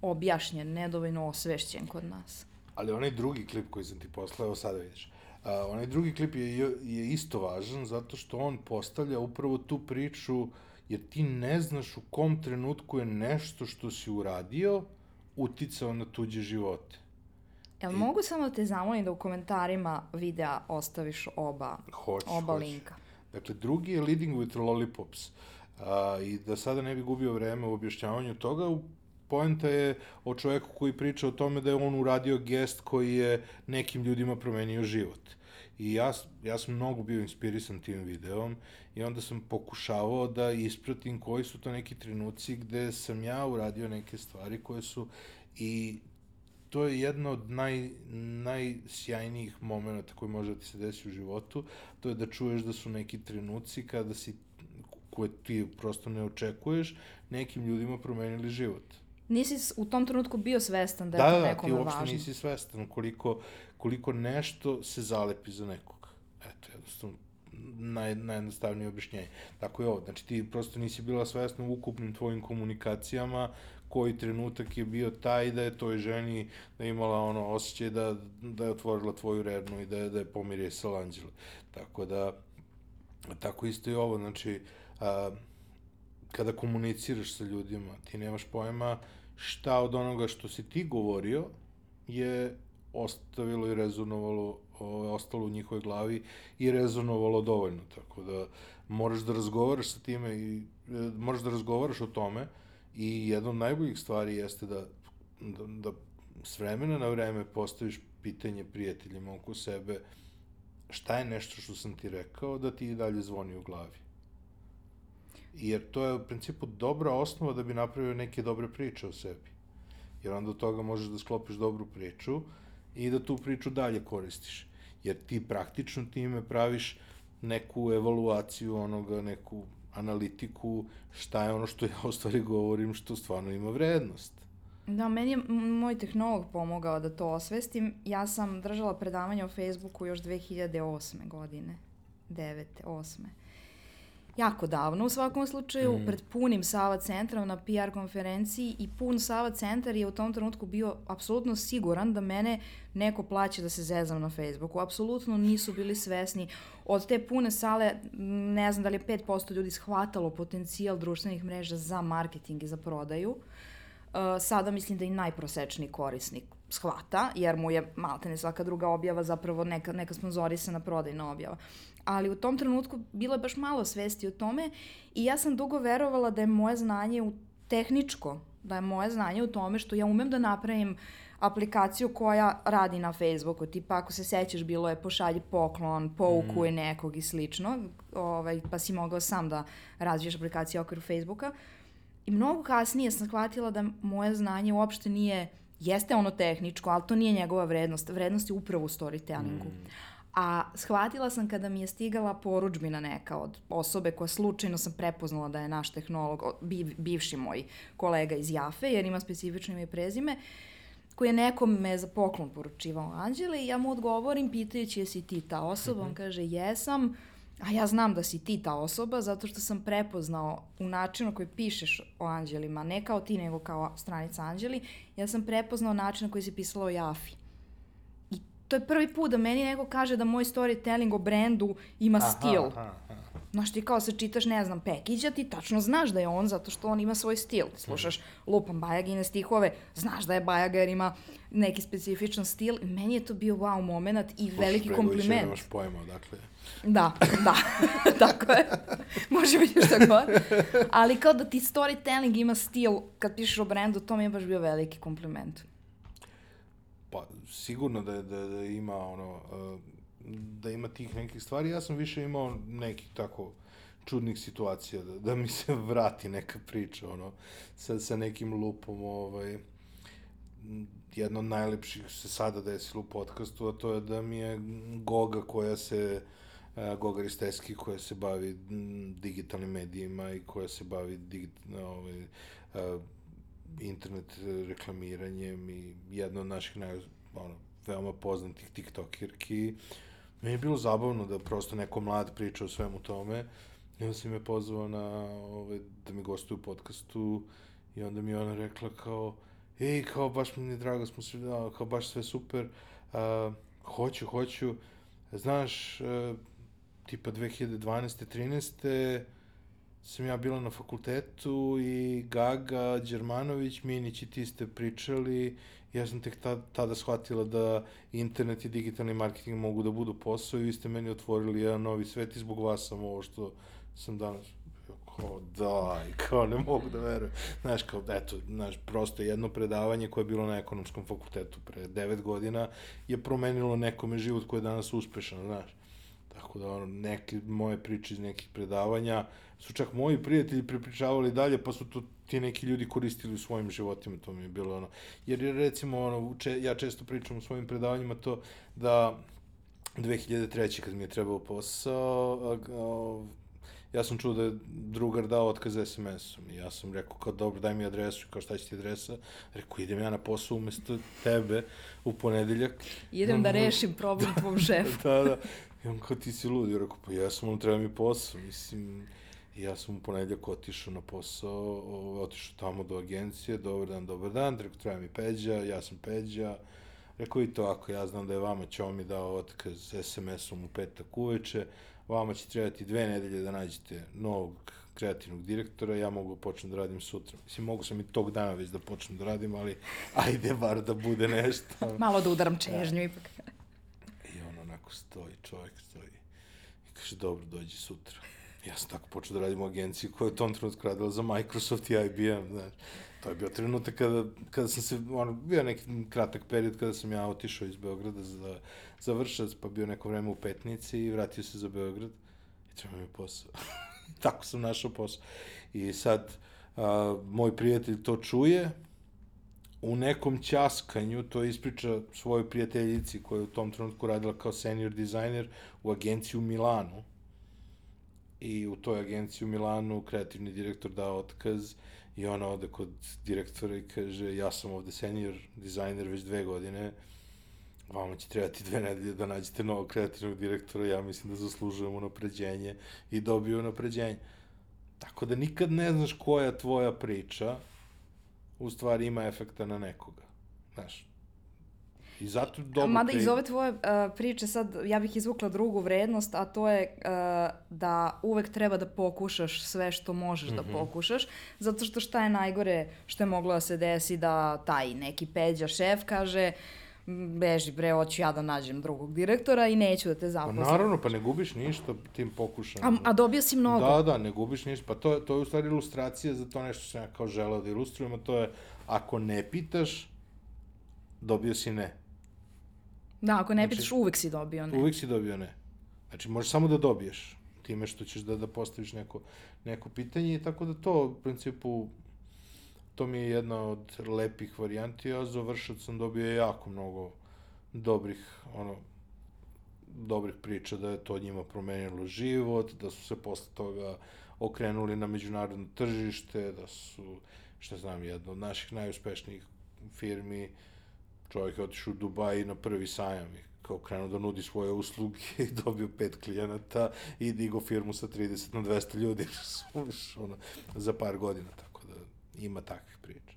Speaker 2: objašnjen, nedovoljno osvešćen kod nas.
Speaker 1: Ali onaj drugi klip koji sam ti poslao, sada vidiš, uh, onaj drugi klip je, je isto važan zato što on postavlja upravo tu priču jer ti ne znaš u kom trenutku je nešto što si uradio uticao na tuđe živote.
Speaker 2: Jel I... mogu samo da te zamolim da u komentarima videa ostaviš oba, hoć, oba hoć. linka?
Speaker 1: Dakle, drugi je Leading with Lollipops. A, I da sada ne bi gubio vreme u objašnjavanju toga, poenta je o čoveku koji priča o tome da je on uradio gest koji je nekim ljudima promenio život. I ja, ja sam mnogo bio inspirisan tim videom i onda sam pokušavao da ispratim koji su to neki trenuci gde sam ja uradio neke stvari koje su i to je jedno od naj, najsjajnijih momenta koji može da ti se desi u životu, to je da čuješ da su neki trenuci kada si, koje ti prosto ne očekuješ, nekim ljudima promenili život.
Speaker 2: Nisi u tom trenutku bio svestan da je da, to nekome važno. Da,
Speaker 1: ti uopšte nisi svestan koliko, koliko nešto se zalepi za nekog. Eto, jednostavno, naj, najjednostavnije objašnjenje. Tako je ovo, znači ti prosto nisi bila svesna u ukupnim tvojim komunikacijama koji trenutak je bio taj da je toj ženi da je imala ono osjećaj da, da je otvorila tvoju rednu i da je, da je pomirisala anđele. Tako da, tako isto i ovo, znači, a, kada komuniciraš sa ljudima, ti nemaš pojma šta od onoga što si ti govorio je ostavilo i rezonovalo, ostalo u njihovoj glavi i rezonovalo dovoljno. Tako da moraš da razgovaraš sa time i e, moraš da razgovaraš o tome i jedna od najboljih stvari jeste da, da, da s vremena na vreme postaviš pitanje prijateljima oko sebe šta je nešto što sam ti rekao da ti i dalje zvoni u glavi. Jer to je u principu dobra osnova da bi napravio neke dobre priče o sebi. Jer onda od toga možeš da sklopiš dobru priču i da tu priču dalje koristiš. Jer ti praktično time praviš neku evaluaciju onoga, neku analitiku, šta je ono što ja u stvari govorim, što stvarno ima vrednost.
Speaker 2: Da, meni je moj tehnolog pomogao da to osvestim. Ja sam držala predavanje o Facebooku još 2008. godine. 9. 8 jako davno u svakom slučaju, mm. pred punim Sava centrom na PR konferenciji i pun Sava centar je u tom trenutku bio apsolutno siguran da mene neko plaća da se zezam na Facebooku. Apsolutno nisu bili svesni. Od te pune sale, ne znam da li je 5% ljudi shvatalo potencijal društvenih mreža za marketing i za prodaju. Uh, sada mislim da i najprosečniji korisnik shvata, jer mu je maltene svaka druga objava zapravo neka, neka sponzorisana prodajna objava ali u tom trenutku bilo je baš malo svesti o tome i ja sam dugo verovala da je moje znanje u tehničko, da je moje znanje u tome što ja umem da napravim aplikaciju koja radi na Facebooku, tipa ako se sećaš bilo je pošalji poklon, poukuje mm. nekog i slično, ovaj, pa si mogao sam da razviješ aplikaciju okviru Facebooka. I mnogo kasnije sam shvatila da moje znanje uopšte nije, jeste ono tehničko, ali to nije njegova vrednost. Vrednost je upravo u storytellingu. Mm. A shvatila sam kada mi je stigala poručbina neka od osobe koja slučajno sam prepoznala da je naš tehnolog, biv, bivši moj kolega iz Jafe, jer ima specifično ime i prezime, koji je nekom me za poklon poručivao Anđele i ja mu odgovorim pitajući jesi ti ta osoba, mm on kaže jesam, a ja znam da si ti ta osoba zato što sam prepoznao u načinu koji pišeš o anđelima, ne kao ti nego kao stranica anđeli, ja sam prepoznao način na koji si pisala o Jafi to je prvi put da meni neko kaže da moj storytelling o brendu ima aha, stil. Aha, aha. Znaš, ti kao se čitaš, ne znam, Pekića, ti tačno znaš da je on zato što on ima svoj stil. Slušaš lupam Bajagine stihove, znaš da je Bajaga jer ima neki specifičan stil. Meni je to bio wow moment i Slušaš, veliki kompliment. Slušaš, nemaš
Speaker 1: pojma, dakle.
Speaker 2: Da, da, tako je. Može biti šta god. Ali kao da ti storytelling ima stil kad pišeš o brendu, to mi je baš bio veliki kompliment.
Speaker 1: Pa, sigurno da, da, da ima ono, e, da ima tih nekih stvari. Ja sam više imao nekih tako čudnih situacija, da, da mi se vrati neka priča, ono, sa, sa nekim lupom, ovaj, jedno od najlepših se sada desilo u podcastu, a to je da mi je Goga koja se, uh, Goga Risteski koja se bavi digitalnim medijima i koja se bavi digit, ovaj, uh, internet reklamiranjem i jedna od naših naj, ono, veoma poznatih tiktokirki. Meni je bilo zabavno da prosto neko mlad priča o svemu tome. I onda si me pozvao na, ove, da mi gostuje u podcastu i onda mi ona rekla kao, ej, kao baš mi je drago, smo se, kao baš sve super, a, hoću, hoću, znaš, a, tipa 2012. 13 sam ja bila na fakultetu i Gaga, Đermanović, Minić i ti ste pričali, ja sam tek tada, shvatila da internet i digitalni marketing mogu da budu posao i vi ste meni otvorili jedan novi svet i zbog vas sam ovo što sam danas kao daj, kao ne mogu da verujem. Znaš, kao, eto, znaš, prosto jedno predavanje koje je bilo na ekonomskom fakultetu pre devet godina je promenilo nekome život koji je danas uspešan, znaš. Tako da, ono, neke moje priče iz nekih predavanja su čak moji prijatelji prepričavali dalje, pa su to ti neki ljudi koristili u svojim životima, to mi je bilo ono. Jer je recimo, ono, če, ja često pričam u svojim predavanjima to da 2003. kad mi je trebao posao, a, a, ja sam čuo da je drugar dao otkaz SMS-om i ja sam rekao kao dobro daj mi adresu, kao šta će ti adresa? Rekao idem ja na posao umesto tebe u ponedeljak.
Speaker 2: Idem da rešim problem tvom šefu.
Speaker 1: da, da. I on kao ti si ludi, ja rekao pa jesam, on treba mi posao, mislim, I ja sam u ponedljak otišao na posao, otišao tamo do agencije, dobar dan, dobar dan, rekao, treba mi Peđa, ja sam Peđa. Rekao, i to ako ja znam da je vama će mi dao otkaz SMS-om u petak uveče, vama će trebati dve nedelje da nađete novog kreativnog direktora, ja mogu da počnem da radim sutra. Mislim, mogu sam i tog dana već da počnem da radim, ali ajde bar da bude nešto.
Speaker 2: Malo da udaram čežnju ipak.
Speaker 1: I on onako stoji, čovjek stoji. I kaže, dobro, dođi sutra. Ja sam tako počeo da radim u agenciji koja je u tom trenutku radila za Microsoft i IBM, znaš. To je bio trenutak kada, kada sam se, ono, bio neki kratak period kada sam ja otišao iz Beograda za, za Vršac, pa bio neko vreme u Petnici i vratio se za Beograd i treba mi posao. Tako sam našao posao. I sad, a, moj prijatelj to čuje, u nekom ćaskanju to ispriča svojoj prijateljici koja je u tom trenutku radila kao senior dizajner u agenciji u Milanu. I u toj agenciji u Milanu kreativni direktor dao otkaz i ona ode kod direktora i kaže ja sam ovde senior dizajner već dve godine, vama će trebati dve nedelje da nađete novog kreativnog direktora, ja mislim da zaslužujem unapređenje i dobiju unapređenje. Tako da nikad ne znaš koja tvoja priča u stvari ima efekta na nekoga. Znaš, I zato dobro...
Speaker 2: Mada iz ove tvoje uh, priče sad, ja bih izvukla drugu vrednost, a to je uh, da uvek treba da pokušaš sve što možeš mm -hmm. da mhm. pokušaš, zato što šta je najgore što je moglo da se desi da taj neki peđa šef kaže beži bre, hoću ja da nađem drugog direktora i neću da te zaposlim.
Speaker 1: Pa naravno, pa ne gubiš ništa tim pokušajem.
Speaker 2: A, a dobio si mnogo.
Speaker 1: Da, da, ne gubiš ništa. Pa to, to je u stvari ilustracija za to nešto što sam ja kao želeo da ilustrujem, a to je ako ne pitaš, dobio si ne.
Speaker 2: Da, ako ne znači, pitaš, uvek si dobio ne.
Speaker 1: Uvek si dobio ne. Znači, možeš samo da dobiješ time što ćeš da, da postaviš neko, neko pitanje i tako da to, u principu, to mi je jedna od lepih varijanti, a za vršac sam dobio jako mnogo dobrih, ono, dobrih priča da je to njima promenilo život, da su se posle toga okrenuli na međunarodno tržište, da su, što znam, jedna od naših najuspešnijih firmi, uh, čovjek je otišao u Dubaj na prvi sajam i kao krenuo da nudi svoje usluge i dobio pet klijenata i digo firmu sa 30 na 200 ljudi ono, za par godina, tako da ima takvih priča.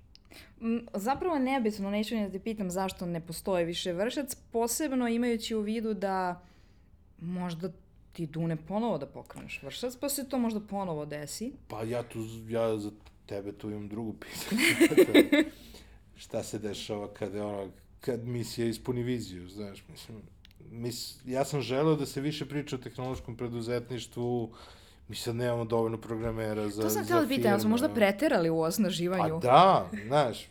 Speaker 2: Zapravo nebitno, neću ni da te pitam zašto ne postoje više vršac, posebno imajući u vidu da možda ti dune ponovo da pokreneš vršac, pa se to možda ponovo desi.
Speaker 1: Pa ja tu, ja za tebe tu imam drugu pitanje. Šta se dešava kada ono, kad misija ispuni viziju, znaš, mislim, mis, ja sam želeo da se više priča o tehnološkom preduzetništvu, mi sad nemamo dovoljno programera za,
Speaker 2: To sam htjela da pitam, ali smo možda preterali u osnaživanju?
Speaker 1: Pa da, znaš,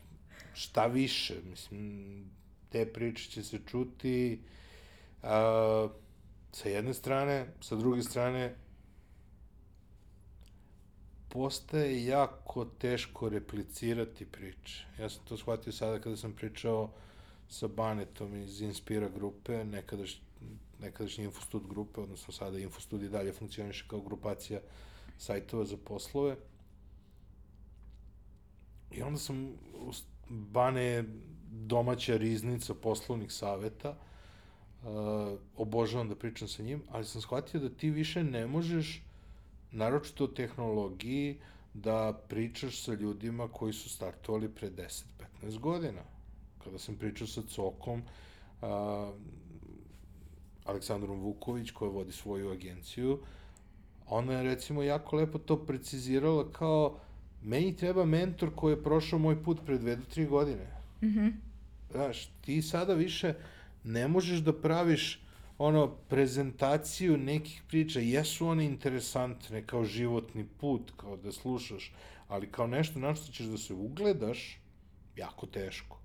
Speaker 1: šta više, mislim, te priče će se čuti a, sa jedne strane, sa druge strane, postaje jako teško replicirati priče. Ja sam to shvatio sada kada sam pričao sa Banetom iz Inspira grupe, nekadaš, nekadašnje Infostud grupe, odnosno sada Infostud i dalje funkcioniše kao grupacija sajtova za poslove. I onda sam, Bane domaća riznica poslovnih saveta, uh, obožavam da pričam sa njim, ali sam shvatio da ti više ne možeš naročito o tehnologiji, da pričaš sa ljudima koji su startovali pre 10-15 godina. Kada sam pričao sa Cokom, a, Aleksandrom Vuković, koja vodi svoju agenciju, ona je recimo jako lepo to precizirala kao meni treba mentor koji je prošao moj put pre dve do tri godine. Mm -hmm. Znaš, ti sada više ne možeš da praviš ono, prezentaciju nekih priča, jesu one interesantne kao životni put, kao da slušaš, ali kao nešto na što ćeš da se ugledaš, jako teško.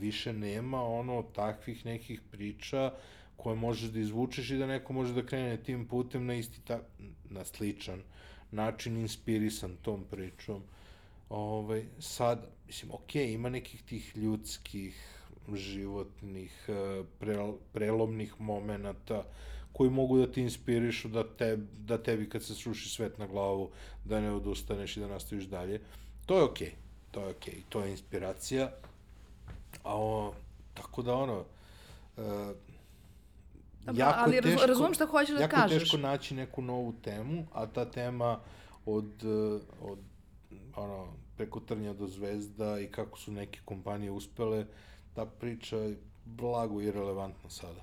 Speaker 1: Više nema ono takvih nekih priča koje možeš da izvučeš i da neko može da krene tim putem na isti ta, na sličan način inspirisan tom pričom. Ovaj, sad, mislim, okej, okay, ima nekih tih ljudskih životnih, e, pre, prelomnih momenata koji mogu da ti inspirišu da, te, da tebi kad se sruši svet na glavu da ne odustaneš i da nastaviš dalje. To je okej. Okay. To je okej. Okay. To je inspiracija. A o, tako da ono, uh,
Speaker 2: jako ali teško, razumem šta hoćeš da
Speaker 1: jako
Speaker 2: kažeš.
Speaker 1: Jako teško naći neku novu temu, a ta tema od, e, od ono, preko trnja do zvezda i kako su neke kompanije uspele, ta priča je blago i relevantna sada.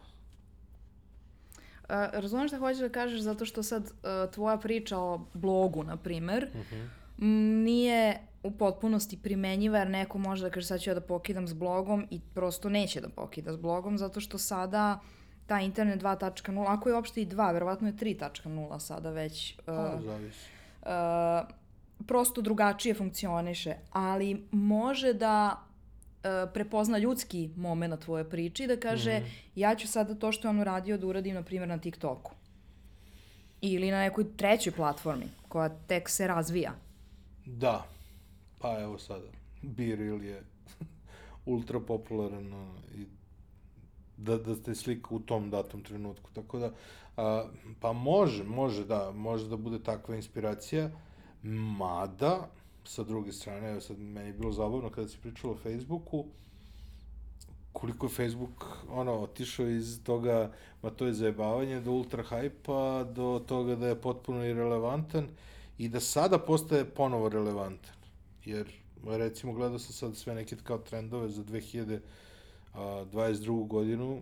Speaker 2: A, razumem šta hoćeš da kažeš zato što sad uh, tvoja priča o blogu, na primer, uh mhm. -huh. nije u potpunosti primenjiva jer neko može da kaže sad ću ja da pokidam s blogom i prosto neće da pokida s blogom zato što sada ta internet 2.0, ako je uopšte i 2, verovatno je 3.0 sada već.
Speaker 1: Uh, pa, zavisi. Uh,
Speaker 2: prosto drugačije funkcioniše, ali može da E, prepozna ljudski moment na tvojoj priči i da kaže mm. ja ću sada to što je on uradio da uradim, na primjer, na TikToku. Ili na nekoj trećoj platformi koja tek se razvija.
Speaker 1: Da. Pa evo sada. Biril je ultra popularan i da, da te slika u tom datom trenutku. Tako da, a, pa može, može da, može da bude takva inspiracija, mada, sa druge strane, evo sad meni je bilo zabavno kada si pričala o Facebooku, koliko je Facebook ono, otišao iz toga, ma to je zajebavanje, do ultra hajpa, do toga da je potpuno irrelevantan i da sada postaje ponovo relevantan. Jer, recimo, gledao sam sad sve neke kao trendove za 2022. godinu,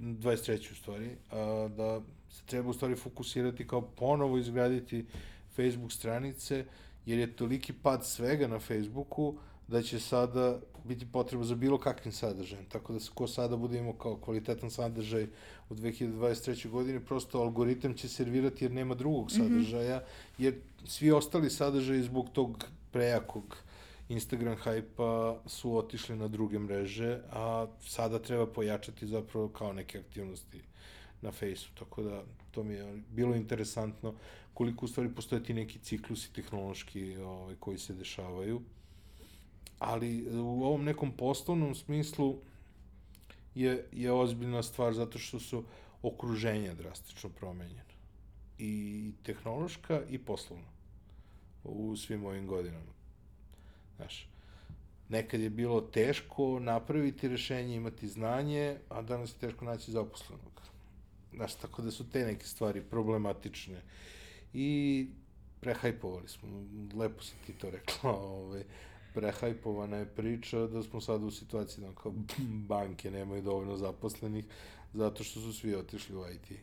Speaker 1: 23. u stvari, da se treba u stvari fokusirati kao ponovo izgraditi Facebook stranice, jer je toliki pad svega na Facebooku, da će sada biti potreba za bilo kakvim sadržajem. Tako da ko sada bude imao kao kvalitetan sadržaj u 2023. godini, prosto algoritam će servirati jer nema drugog mhm. sadržaja, jer svi ostali sadržaji zbog tog prejakog Instagram hajpa su otišli na druge mreže, a sada treba pojačati zapravo kao neke aktivnosti na fejsu, tako da to mi je bilo interesantno koliko u stvari postoje ti neki ciklusi tehnološki ovaj, koji se dešavaju ali u ovom nekom poslovnom smislu je, je ozbiljna stvar zato što su okruženja drastično promenjena. I tehnološka i poslovna u svim ovim godinama. Znaš, nekad je bilo teško napraviti rešenje, imati znanje, a danas je teško naći zaposlenog. Znaš, tako da su te neke stvari problematične. I prehajpovali smo, lepo si ti to rekla, ovaj, prehajpovana je priča da smo sada u situaciji da kao banke nemaju dovoljno zaposlenih zato što su svi otišli u IT.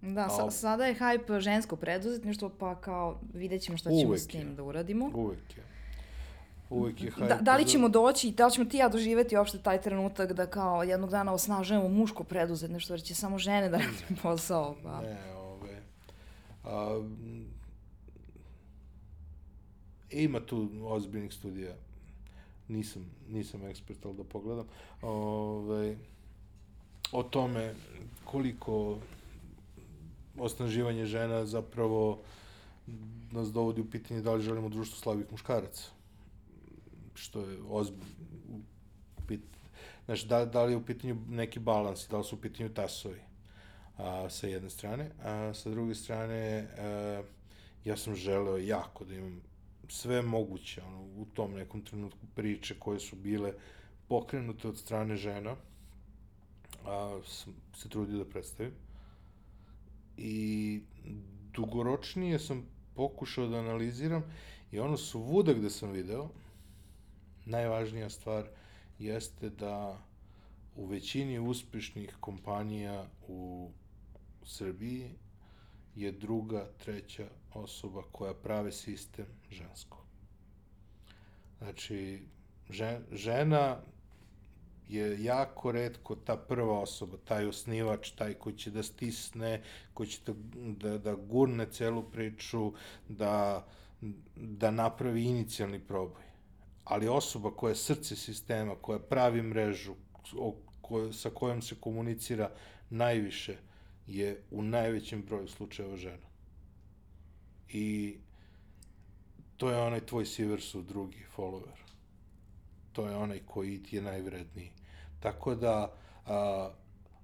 Speaker 2: Da, sa, sada je hype žensko preduzetništvo, pa kao vidjet ćemo šta ćemo s tim je. da uradimo.
Speaker 1: Uvek je. Uvek je hype.
Speaker 2: Da, da li ćemo doći, da li ćemo ti ja doživeti uopšte taj trenutak da kao jednog dana osnažujemo muško preduzetništvo, jer će samo žene da rade posao. Pa.
Speaker 1: Ne. A, ima tu ozbiljnih studija. Nisam, nisam ekspert, ali da pogledam. Ove, o tome koliko osnaživanje žena zapravo nas dovodi u pitanje da li želimo društvo slabih muškaraca. Što je ozbiljno. Znači, da, da li je u pitanju neki balans, da li su u pitanju tasovi a, sa jedne strane, a sa druge strane a, ja sam želeo jako da imam sve moguće ono, u tom nekom trenutku priče koje su bile pokrenute od strane žena, a, sam se trudio da predstavim. I dugoročnije sam pokušao da analiziram i ono svuda gde sam video, najvažnija stvar jeste da u većini uspešnih kompanija u Srbiji je druga, treća osoba koja prave sistem žensko. Znači, žena je jako redko ta prva osoba, taj osnivač, taj koji će da stisne, koji će da, da, da gurne celu priču, da, da napravi inicijalni proboj. Ali osoba koja je srce sistema, koja pravi mrežu, o, ko, sa kojom se komunicira najviše, je u najvećem broju slučajeva žena. I to je onaj tvoj Siversu drugi follower. To je onaj koji ti je najvredniji. Tako da, a,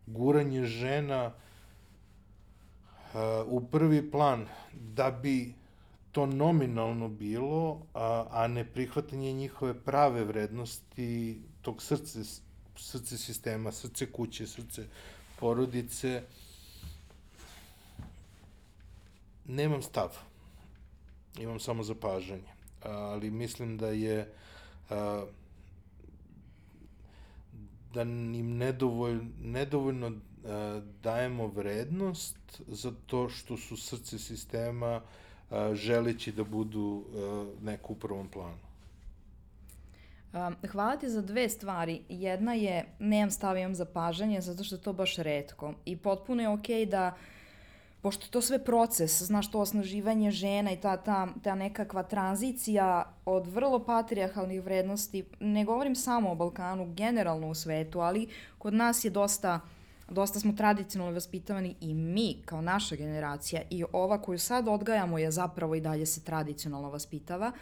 Speaker 1: guranje žena a, u prvi plan da bi to nominalno bilo, a, a ne prihvatanje njihove prave vrednosti, tog srce, srce sistema, srce kuće, srce porodice, nemam stav imam samo zapažanje. Ali mislim da je a, da im nedovoljno, nedovoljno a, dajemo vrednost za to što su srce sistema a, želeći da budu a, u prvom planu.
Speaker 2: Hvala ti za dve stvari. Jedna je, nemam stav, imam zapažanje, zato što je to baš redko. I potpuno je okej okay da pošto to sve proces, znaš, to osnaživanje žena i ta, ta, ta nekakva tranzicija od vrlo patrijarhalnih vrednosti, ne govorim samo o Balkanu, generalno u svetu, ali kod nas je dosta dosta smo tradicionalno vaspitavani i mi kao naša generacija i ova koju sad odgajamo je zapravo i dalje se tradicionalno vaspitava.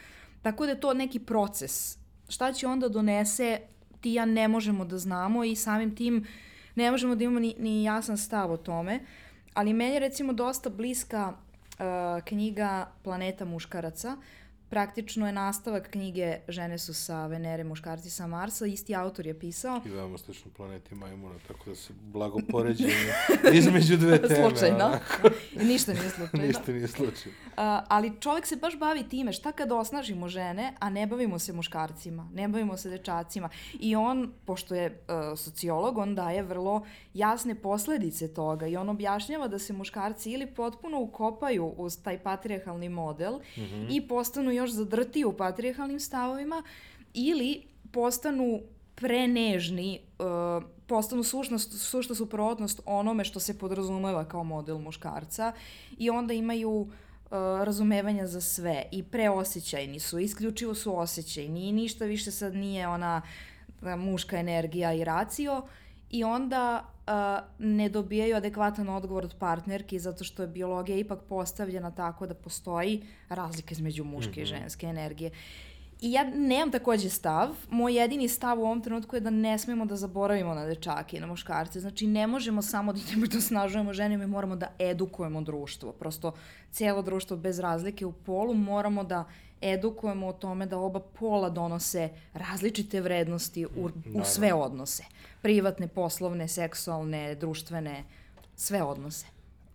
Speaker 2: Tako da je to neki proces. Šta će onda donese, ti ja ne možemo da znamo i samim tim ne možemo da imamo ni, ni jasan stav o tome. Ali meni je recimo dosta bliska uh, knjiga Planeta muškaraca, praktično je nastavak knjige Žene su sa Venere, muškarci sa Marsa, isti autor je pisao.
Speaker 1: I veoma slično planeti Majmuna, tako da se blago poređenje između dve teme.
Speaker 2: Slučajno.
Speaker 1: onako.
Speaker 2: Ništa nije slučajno.
Speaker 1: Ništa nije slučajno.
Speaker 2: Uh, ali čovjek se baš bavi time šta kad osnažimo žene, a ne bavimo se muškarcima, ne bavimo se dečacima. I on, pošto je uh, sociolog, on daje vrlo jasne posledice toga i on objašnjava da se muškarci ili potpuno ukopaju uz taj patrijarhalni model mm -hmm. i postanu još zadrti u patrijarhalnim stavovima ili postanu prenežni, uh, postanu sušnost, sušta suprotnost onome što se podrazumeva kao model muškarca i onda imaju uh, razumevanja za sve i preosjećajni su, isključivo su osjećajni i ništa više sad nije ona muška energija i racio i onda uh, ne dobijaju adekvatan odgovor od partnerki zato što je biologija ipak postavljena tako da postoji razlika između muške mm -hmm. i mhm. ženske energije. I ja nemam takođe stav. Moj jedini stav u ovom trenutku je da ne smemo da zaboravimo na dečake i na muškarce. Znači, ne možemo samo da idemo da osnažujemo žene, mi moramo da edukujemo društvo. Prosto, cijelo društvo bez razlike u polu moramo da edukujemo o tome da oba pola donose različite vrednosti u, u sve odnose. Privatne, poslovne, seksualne, društvene, sve odnose.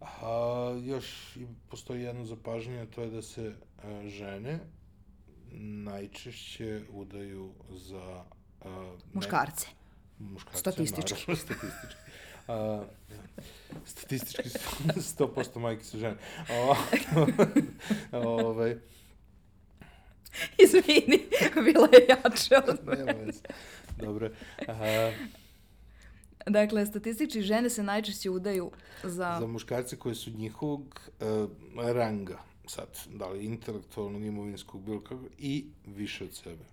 Speaker 1: A, još postoji jedno zapažanje, to je da se a, žene najčešće udaju za...
Speaker 2: A, muškarce.
Speaker 1: Ne, muškarce,
Speaker 2: statistički.
Speaker 1: Naravno, statistički. A, statistički 100% majke su žene. Ove, ovaj,
Speaker 2: Izvini, bila je jače od
Speaker 1: mene. Dobro. Aha.
Speaker 2: Dakle, statistički žene se najčešće udaju za...
Speaker 1: Za muškarce koji su njihovog uh, ranga, sad, da li intelektualnog, imovinskog, bilo kako, i više od sebe.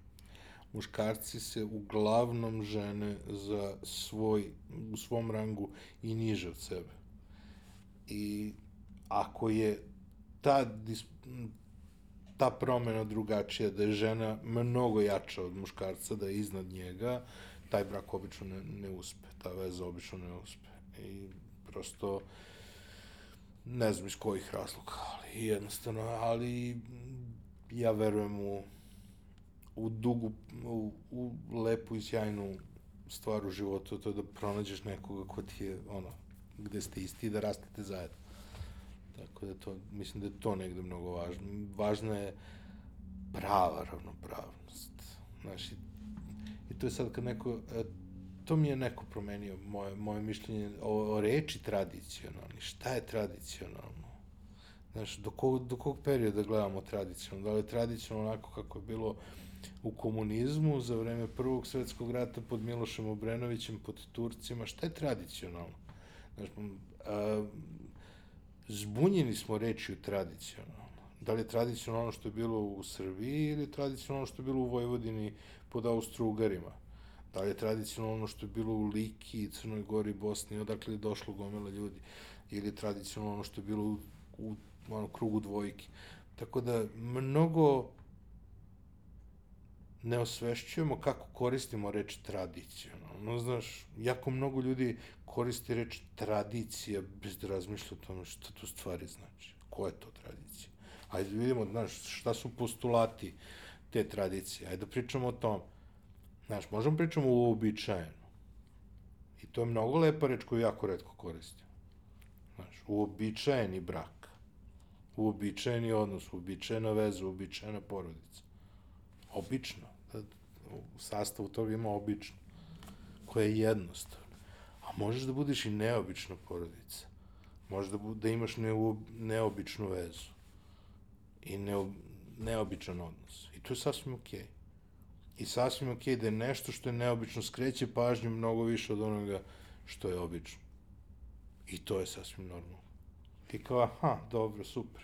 Speaker 1: Muškarci se uglavnom žene za svoj, u svom rangu i niže od sebe. I ako je ta ta promena drugačija, da je žena mnogo jača od muškarca, da je iznad njega, taj brak obično ne, ne uspe, ta veza obično ne uspe. I prosto, ne znam iz kojih razloga, ali jednostavno, ali ja verujem u, u dugu, u, u lepu i sjajnu stvar u životu, to je da pronađeš nekoga ko ti je, ono, gde ste isti i da rastete zajedno. Tako da to, mislim da je to negde mnogo važno. Važna je prava ravnopravnost. Znaš, i, i to je sad kad neko, e, to mi je neko promenio, moje, moje mišljenje o, o reči tradicionalni. Šta je tradicionalno? Znaš, do kog, do kog perioda gledamo tradicionalno? Da li je tradicionalno onako kako je bilo u komunizmu za vreme Prvog svetskog rata pod Milošem Obrenovićem, pod Turcima? Šta je tradicionalno? Znaš, a, zbunjeni smo rečju tradicionalno. Da li je tradicionalno što je bilo u Srbiji ili tradicionalno što je bilo u Vojvodini pod Austro-Ugarima? Da li je tradicionalno što je bilo u Liki, Crnoj Gori, Bosni, odakle je došlo gomela ljudi? Ili je tradicionalno što je bilo u, u ono, krugu dvojke? Tako da, mnogo ne osvešćujemo kako koristimo reč tradicionalno. Znaš, jako mnogo ljudi koristi reč tradicija bez da razmišlja o tome šta to stvari znači. Ko je to tradicija? Ajde da vidimo, znaš, šta su postulati te tradicije. Ajde da pričamo o tom. Znaš, možemo pričamo u uobičajenu. I to je mnogo lepa reč koju jako redko koristim. Znaš, uobičajeni brak. Uobičajeni odnos, uobičajena veza, uobičajena porodica. Obično. Da, u sastavu toga ima obično. Koje je jednostavno. A možeš da budeš i neobična porodica. Možeš da, da imaš neo, neobičnu vezu. I neo, neobičan odnos. I to je sasvim okej. Okay. I sasvim okej okay da je nešto što je neobično skreće pažnju mnogo više od onoga što je obično. I to je sasvim normalno. I kao, aha, dobro, super.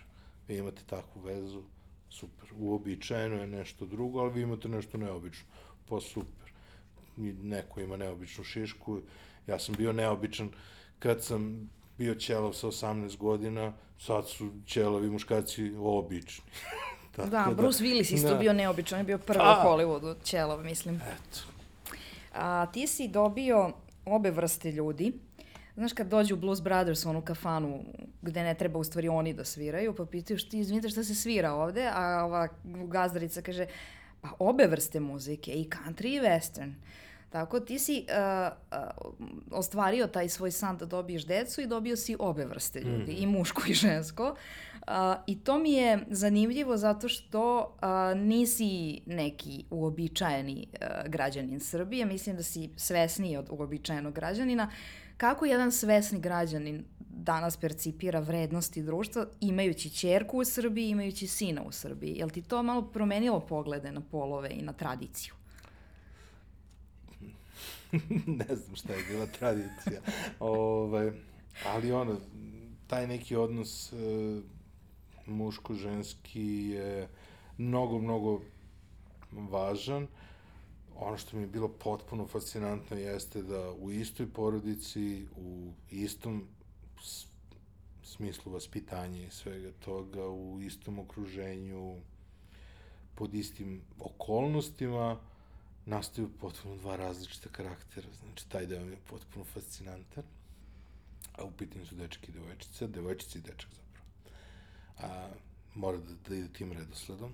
Speaker 1: Vi imate takvu vezu, super. Uobičajeno je nešto drugo, ali vi imate nešto neobično. Pa super. Neko ima neobičnu šišku, ja sam bio neobičan kad sam bio ćelav sa 18 godina, sad su ćelavi muškarci obični.
Speaker 2: Tako da, Bruce Willis isto da. bio neobičan, je bio prvi u Hollywoodu, ćelav, mislim.
Speaker 1: Eto.
Speaker 2: A, ti si dobio obe vrste ljudi. Znaš, kad dođu Blues Brothers u onu kafanu gde ne treba u stvari oni da sviraju, pa pitaju što ti izvinite šta se svira ovde, a ova gazdarica kaže, pa obe vrste muzike, i country i western. Tako ti si uh, uh, ostvario taj svoj san da dobiješ decu i dobio si obe vrste ljudi, mm. i muško i žensko. Uh, I to mi je zanimljivo zato što uh, nisi neki uobičajeni uh, građanin Srbije, mislim da si svesniji od uobičajenog građanina. Kako jedan svesni građanin danas percipira vrednosti društva imajući čerku u Srbiji, imajući sina u Srbiji? Je li ti to malo promenilo poglede na polove i na tradiciju?
Speaker 1: ne znam šta je bila tradicija. Ove, ali ono, taj neki odnos e, muško-ženski je mnogo, mnogo važan. Ono što mi je bilo potpuno fascinantno jeste da u istoj porodici, u istom smislu vaspitanja i svega toga, u istom okruženju, pod istim okolnostima, nastaju potpuno dva različita karaktera. Znači, taj deo mi je potpuno fascinantan. A u pitanju su dečki i devojčica, devojčica i dečak zapravo. A, mora da, da ide tim redosledom.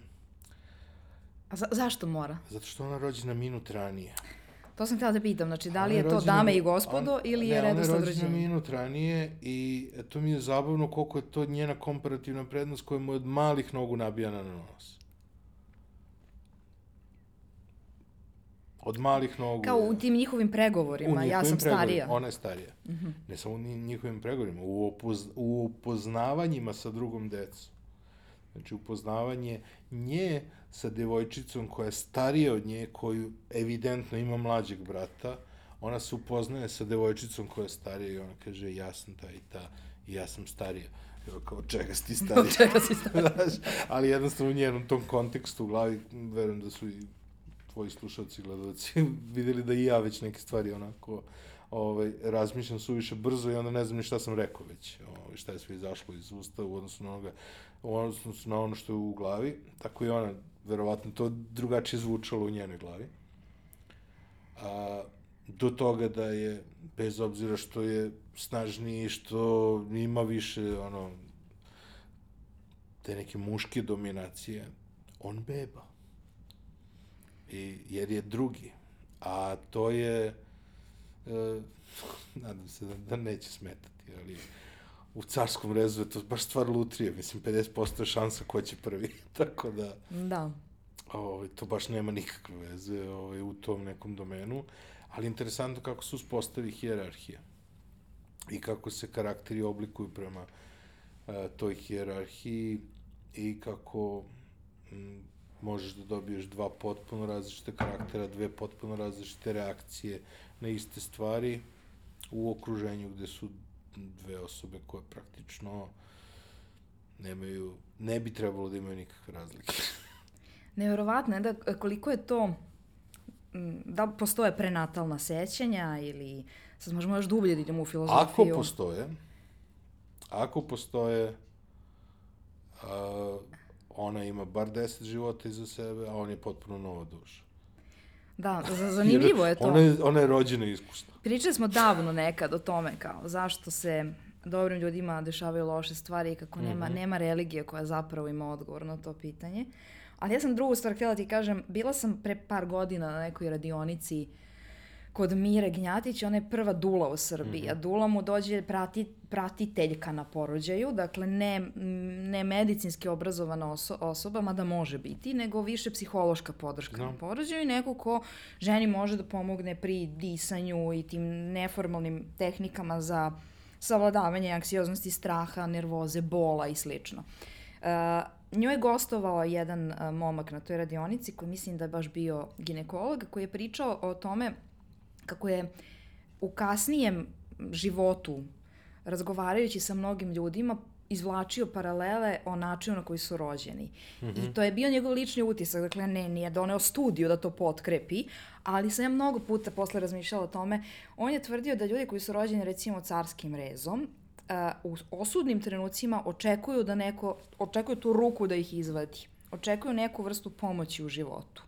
Speaker 2: A za, zašto mora?
Speaker 1: Zato što ona rođena minut ranije.
Speaker 2: To sam htjela da pitam, znači da li je, je to dame i gospodo on, ili je redosled rođenja? Ne, ona je rođena
Speaker 1: minut ranije i to mi je zabavno koliko je to njena komparativna prednost koja mu od malih nogu nabijana na nos. Od malih nogu.
Speaker 2: Kao u tim njihovim pregovorima, njihovim ja sam starija.
Speaker 1: Ona je starija. Mm -hmm. Ne samo u njihovim pregovorima, u, upoz, u upoznavanjima sa drugom decom. Znači, upoznavanje nje sa devojčicom koja je starija od nje, koju evidentno ima mlađeg brata, ona se upoznaje sa devojčicom koja je starija i ona kaže, ja sam ta i ta, i ja sam starija. Evo, kao, čega si ti starija?
Speaker 2: Od čega si starija?
Speaker 1: ali jednostavno u njenom tom kontekstu u glavi, verujem da su i tvoji slušalci i gledalci videli da i ja već neke stvari onako ovaj, razmišljam suviše brzo i onda ne znam ni šta sam rekao već, ovaj, šta je sve izašlo iz usta u odnosu na onoga, u odnosu na ono što je u glavi, tako i ona, verovatno to drugačije zvučalo u njenoj glavi. A, do toga da je, bez obzira što je snažniji, što ima više, ono, te neke muške dominacije, on beba i, jer je drugi. A to je, e, nadam se da, da neće smetati, ali u carskom rezu je to baš stvar lutrije, mislim, 50% je šansa ko će prvi, tako da...
Speaker 2: Da.
Speaker 1: Ovaj, to baš nema nikakve veze ovaj, u tom nekom domenu, ali interesantno kako se uspostavi hijerarhija i kako se karakteri oblikuju prema e, toj hijerarhiji i kako m, možeš da dobiješ dva potpuno različite karaktera, dve potpuno različite reakcije na iste stvari u okruženju gde su dve osobe koje praktično nemaju, ne bi trebalo da imaju nikakve razlike.
Speaker 2: Neverovatno je da koliko je to da postoje prenatalna sećanja ili sad možemo još dublje da idemo u filozofiju.
Speaker 1: Ako postoje, ako postoje, uh, ona ima bar 10 života iza sebe, a on je potpuno nova duša.
Speaker 2: Da, zanimljivo je to.
Speaker 1: Ona je, ona je rođena iskusna.
Speaker 2: Pričali smo davno nekad o tome kao zašto se dobrim ljudima dešavaju loše stvari i kako nema, mm -hmm. nema religije koja zapravo ima odgovor na to pitanje. Ali ja sam drugu stvar htjela ti kažem, bila sam pre par godina na nekoj radionici uh, kod Mire Gnjatić, ona je prva dula u Srbiji, mm -hmm. a dula mu dođe prati, pratiteljka na porođaju, dakle ne, ne medicinski obrazovana oso, osoba, mada može biti, nego više psihološka podrška no. na porođaju i neko ko ženi može da pomogne pri disanju i tim neformalnim tehnikama za savladavanje anksioznosti, straha, nervoze, bola i slično. Uh, njoj je gostovao jedan uh, momak na toj radionici koji mislim da je baš bio ginekolog koji je pričao o tome kako je u kasnijem životu, razgovarajući sa mnogim ljudima, izvlačio paralele o načinu na koji su rođeni. Mm
Speaker 1: Mhm.
Speaker 2: -hmm. I to je bio njegov lični utisak, dakle ne, nije doneo studiju da to potkrepi, ali sam ja mnogo puta posle razmišljala o tome. On je tvrdio da ljudi koji su rođeni recimo carskim rezom, uh, u osudnim trenucima očekuju da neko, očekuju tu ruku da ih izvadi. Očekuju neku vrstu pomoći u životu.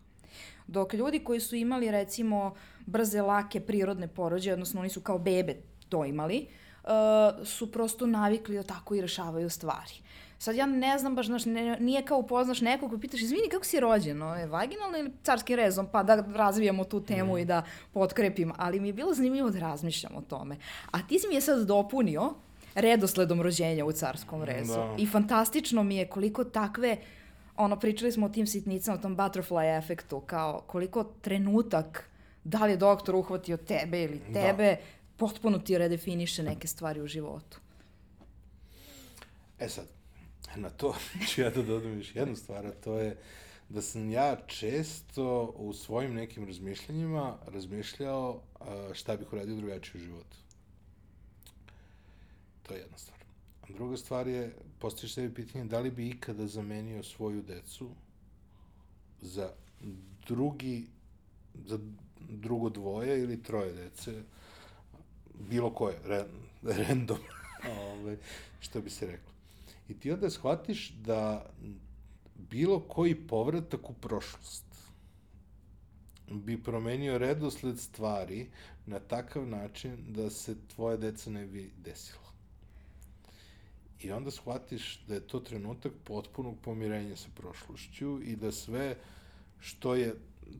Speaker 2: Dok ljudi koji su imali recimo brze, lake, prirodne porođaje, odnosno oni su kao bebe to imali, uh, su prosto navikli da tako i rešavaju stvari. Sad ja ne znam baš, znaš, ne, nije kao upoznaš nekog koji pitaš, izvini, kako si rođen, je vaginalno ili carskim rezom, pa da razvijamo tu temu mm. i da potkrepim, ali mi je bilo zanimljivo da razmišljam o tome. A ti si mi je sad dopunio redosledom rođenja u carskom rezu.
Speaker 1: Da.
Speaker 2: I fantastično mi je koliko takve ono, pričali smo o tim sitnicama, o tom butterfly efektu, kao koliko trenutak, da li je doktor uhvatio tebe ili tebe, da. potpuno ti redefiniše neke stvari u životu.
Speaker 1: E sad, na to ću ja da dodam još jednu stvar, a to je da sam ja često u svojim nekim razmišljanjima razmišljao šta bih uradio drugačije u životu. To je jedna stvar. A druga stvar je, postojiš sebi pitanje da li bi ikada zamenio svoju decu za drugi, za drugo dvoje ili troje dece, bilo koje, re, random, ove, što bi se reklo. I ti onda shvatiš da bilo koji povratak u prošlost bi promenio redosled stvari na takav način da se tvoje deca ne bi desilo. I onda shvatiš da je to trenutak potpunog pomirenja sa prošlošću i da sve što je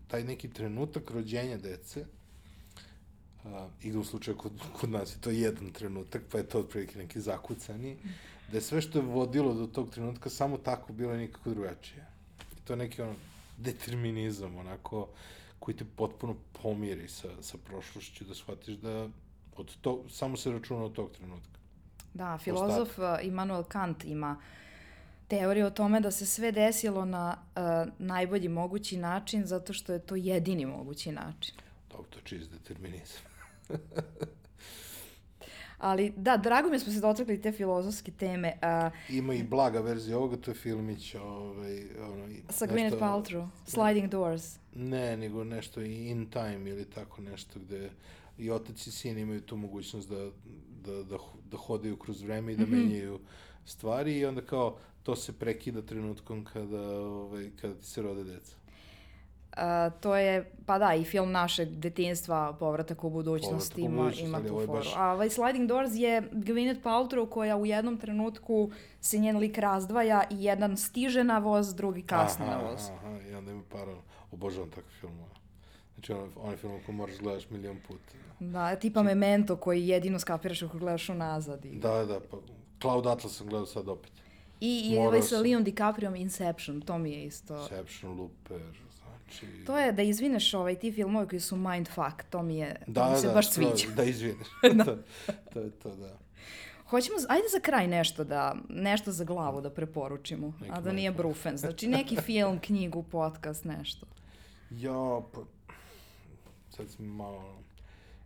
Speaker 1: taj neki trenutak rođenja dece, a, i da u slučaju kod, kod nas je to jedan trenutak, pa je to otprilike neki zakucani, da je sve što je vodilo do tog trenutka samo tako bilo nikako drugačije. I to je neki ono determinizam, onako, koji te potpuno pomiri sa, sa prošlošću, da shvatiš da od to, samo se računa od tog trenutka.
Speaker 2: Da, filozof uh, Immanuel Kant ima teoriju o tome da se sve desilo na uh, najbolji mogući način zato što je to jedini mogući način.
Speaker 1: To je čist determinizam.
Speaker 2: Ali da, drago mi je da smo se dotakli te filozofske teme. Uh,
Speaker 1: Ima i blaga verzija ovoga, to je filmić ovaj, ono,
Speaker 2: sa Gwyneth Paltrow, Sliding Doors.
Speaker 1: Ne, nego nešto i In Time ili tako nešto gde i otac i sin imaju tu mogućnost da, da, da, da hodaju kroz vreme i da mm -hmm. menjaju stvari i onda kao to se prekida trenutkom kada, ovaj, kada ti se rode deca.
Speaker 2: Uh, to je, pa da, i film našeg detinstva, Povratak u budućnost,
Speaker 1: Povratak u
Speaker 2: ima,
Speaker 1: budućnost,
Speaker 2: ima tu foru.
Speaker 1: baš-
Speaker 2: A ovaj Sliding Doors je Gwyneth Paltrow koja u jednom trenutku se njen lik razdvaja i jedan stiže na voz, drugi kasne
Speaker 1: aha,
Speaker 2: na voz.
Speaker 1: Aha, i onda ima paralel. Obožavam takve filmove. Znači, onaj, onaj film koji moraš gledaš milion puta.
Speaker 2: Da, tipa Memento koji jedino skapiraš ako gledaš unazad. I,
Speaker 1: Da, da, pa Cloud Atlas sam gledao sad opet.
Speaker 2: I, i ovaj sa. Leon DiCaprio Inception, to mi je isto.
Speaker 1: Inception, Looper, znači...
Speaker 2: To je da izvineš ovaj ti filmovi koji su mindfuck, to mi je, to
Speaker 1: Da,
Speaker 2: mi se
Speaker 1: da,
Speaker 2: baš sviđa.
Speaker 1: Da, izvineš. to, to je to, da.
Speaker 2: Hoćemo, ajde za kraj nešto da, nešto za glavu da preporučimo,
Speaker 1: Neki
Speaker 2: a da nije brufen. Znači neki film, knjigu, podcast, nešto.
Speaker 1: Ja, pa... Sad sam malo...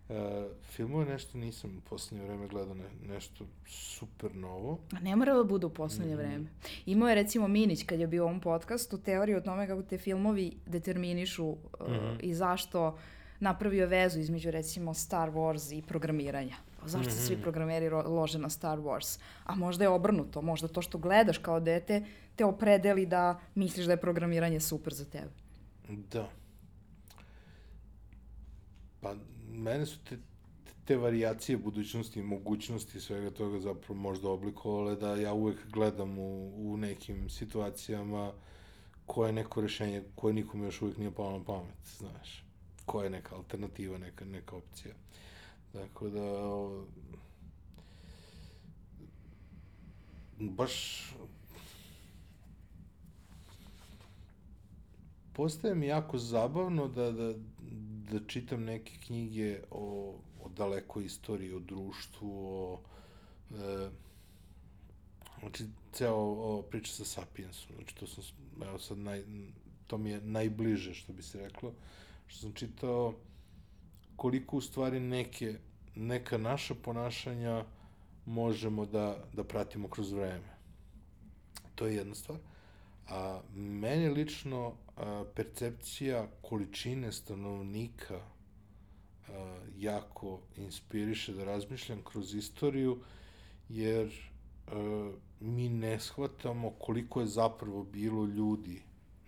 Speaker 1: Uh, filmove nešto nisam u poslednje vreme gledao ne, nešto super novo.
Speaker 2: A ne mora da bude u poslednje
Speaker 1: Mhm.
Speaker 2: vreme. Imao je recimo Minić kad je bio u ovom podcastu teoriju o tome kako te filmovi determinišu uh,
Speaker 1: Mhm.
Speaker 2: i zašto napravio vezu između recimo Star Wars i programiranja. Pa Zašto se
Speaker 1: Mhm.
Speaker 2: svi programeri ro- lože na Star Wars? A možda je obrnuto, možda to što gledaš kao dete te opredeli da misliš da je programiranje super za tebe.
Speaker 1: Da. Pa, mene su te, te varijacije budućnosti i mogućnosti svega toga zapravo možda oblikovale da ja uvek gledam u, u nekim situacijama koje je neko rešenje koje nikome još uvijek nije palo na pamet, znaš. Koja je neka alternativa, neka, neka opcija. Tako da, baš postaje mi jako zabavno da, da, da čitam neke knjige o, o dalekoj istoriji, o društvu, o... E, znači, ceo o, priča sa Sapiensom, znači to sam, evo sad, naj, to mi je najbliže, što bi se reklo, što sam čitao koliko u stvari neke, neka naša ponašanja možemo da, da pratimo kroz vreme. To je jedna stvar. A mene lično percepcija količine stanovnika jako inspiriše da razmišljam kroz istoriju, jer mi ne shvatamo koliko je zapravo bilo ljudi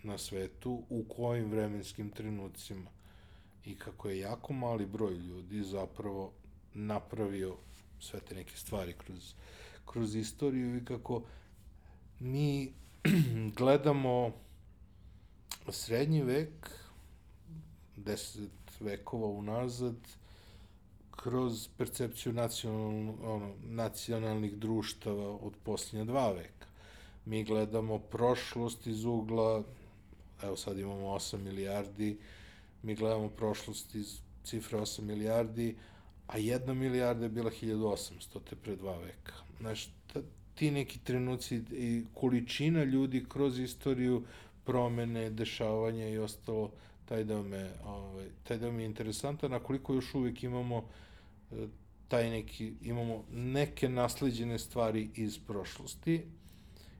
Speaker 1: na svetu, u kojim vremenskim trenucima i kako je jako mali broj ljudi zapravo napravio sve te neke stvari kroz, kroz istoriju i kako mi gledamo srednji vek, deset vekova unazad, kroz percepciju nacional, ono, nacionalnih društava od posljednja dva veka. Mi gledamo prošlost iz ugla, evo sad imamo 8 milijardi, mi gledamo prošlost iz cifre 8 milijardi, a jedna milijarda je bila 1800, te pre dva veka. Znaš, ti neki trenuci i količina ljudi kroz istoriju promene, dešavanja i ostalo, taj deo me, ovaj, taj deo mi je interesantan, a koliko još uvek imamo e, taj neki, imamo neke nasleđene stvari iz prošlosti,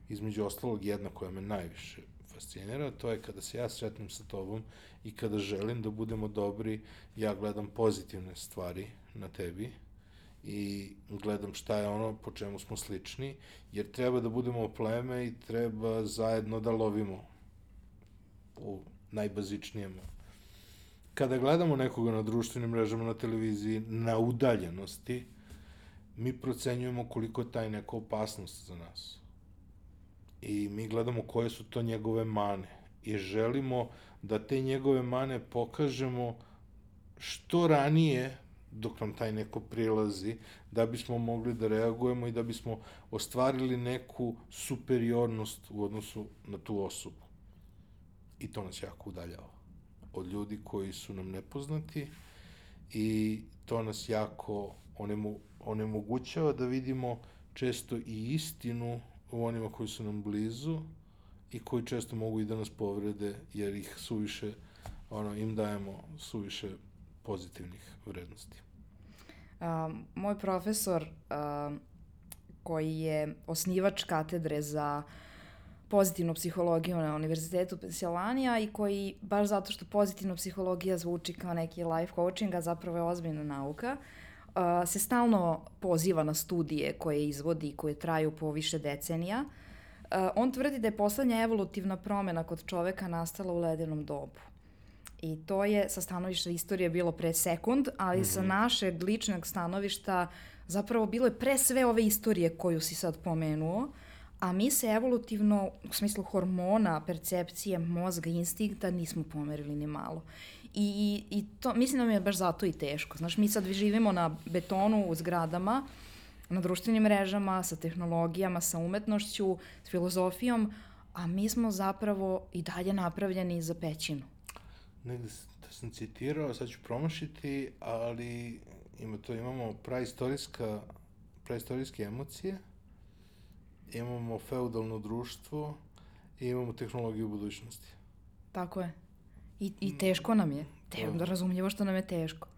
Speaker 1: između ostalog jedna koja me najviše fascinira, to je kada se ja sretnem sa tobom i kada želim da budemo dobri, ja gledam pozitivne stvari na tebi, i gledam šta je ono po čemu smo slični, jer treba da budemo pleme i treba zajedno da lovimo u najbazičnijem. Kada gledamo nekoga na društvenim mrežama, na televiziji, na udaljenosti, mi procenjujemo koliko je taj neka opasnost za nas. I mi gledamo koje su to njegove mane. I želimo da te njegove mane pokažemo što ranije dok nam taj neko prilazi, da bismo mogli da reagujemo i da bismo ostvarili neku superiornost u odnosu na tu osobu. I to nas jako udaljava od ljudi koji su nam nepoznati i to nas jako onemogućava da vidimo često i istinu u onima koji su nam blizu i koji često mogu i da nas povrede jer ih suviše ono, im dajemo suviše pozitivnih vrednosti.
Speaker 2: Um, moj profesor um, koji je osnivač katedre za pozitivnu psihologiju na Univerzitetu Pensilvanija i koji, baš zato što pozitivna psihologija zvuči kao neki life coaching, a zapravo je ozbiljna nauka, uh, se stalno poziva na studije koje izvodi i koje traju po više decenija. Uh, on tvrdi da je poslednja evolutivna promena kod čoveka nastala u ledenom dobu. I to je sa stanovišta istorije bilo pre sekund, ali mm -hmm. sa mhm. našeg ličnog stanovišta zapravo bilo je pre sve ove istorije koju si sad pomenuo, a mi se evolutivno, u smislu hormona, percepcije, mozga, instinkta nismo pomerili ni malo. I, i to, mislim da mi je baš zato i teško. Znaš, mi sad živimo na betonu u zgradama, na društvenim mrežama, sa tehnologijama, sa umetnošću, s filozofijom, a mi smo zapravo i dalje napravljeni za pećinu
Speaker 1: negde da sam citirao, sad ću promašiti, ali ima to, imamo praistorijska, praistorijske emocije, imamo feudalno društvo i imamo tehnologiju budućnosti.
Speaker 2: Tako je. I, i teško nam je. Te, da. razumljivo što nam je teško.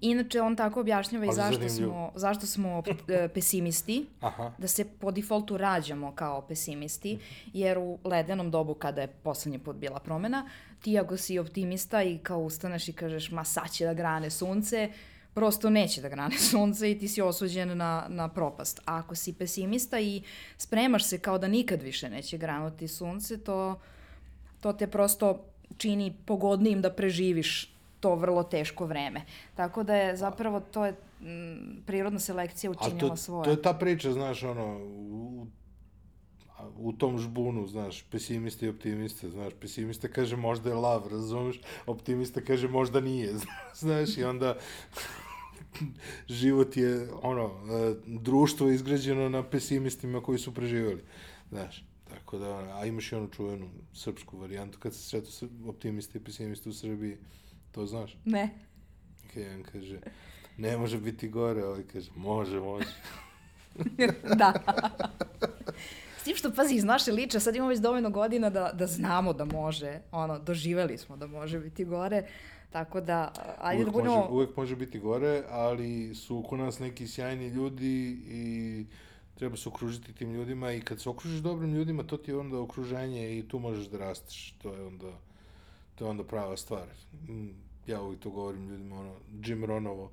Speaker 2: Inače, on tako objašnjava i zašto smo, zašto smo e, pesimisti, Aha. da se po defaultu rađamo kao pesimisti, jer u ledenom dobu kada je poslednji put bila promena, ti ako si optimista i kao ustaneš i kažeš ma sad će da grane sunce, prosto neće da grane sunce i ti si osuđen na, na propast. A ako si pesimista i spremaš se kao da nikad više neće granuti sunce, to, to te prosto čini pogodnijim da preživiš to vrlo teško vreme. Tako da je zapravo to je m, mm, prirodna selekcija učinila svoje.
Speaker 1: To je ta priča, znaš, ono, u, u tom žbunu, znaš, pesimiste i optimiste, znaš, pesimista kaže možda je lav, razumeš, optimista kaže možda nije, znaš, i onda život je, ono, e, društvo je izgrađeno na pesimistima koji su preživali, znaš. Tako da, a imaš i onu čuvenu srpsku varijantu kad se sretu optimiste i pesimiste u Srbiji, To znaš?
Speaker 2: Ne.
Speaker 1: Kejan kaže, ne može biti gore, ovaj kaže, može, može.
Speaker 2: da. S tim što, pazi, iz naše liče, sad imamo već dovoljno godina da, da znamo da može, ono, doživeli smo da može biti gore, Tako da, ajde
Speaker 1: uvek
Speaker 2: da budemo...
Speaker 1: Može, uvek može biti gore, ali su oko nas neki sjajni ljudi i treba se okružiti tim ljudima i kad se okružiš dobrim ljudima, to ti je onda okruženje i tu možeš da rasteš. To je onda, to je onda prava stvar. Mm, Ja uvijek to govorim ljudima, ono, Jim Ronovo,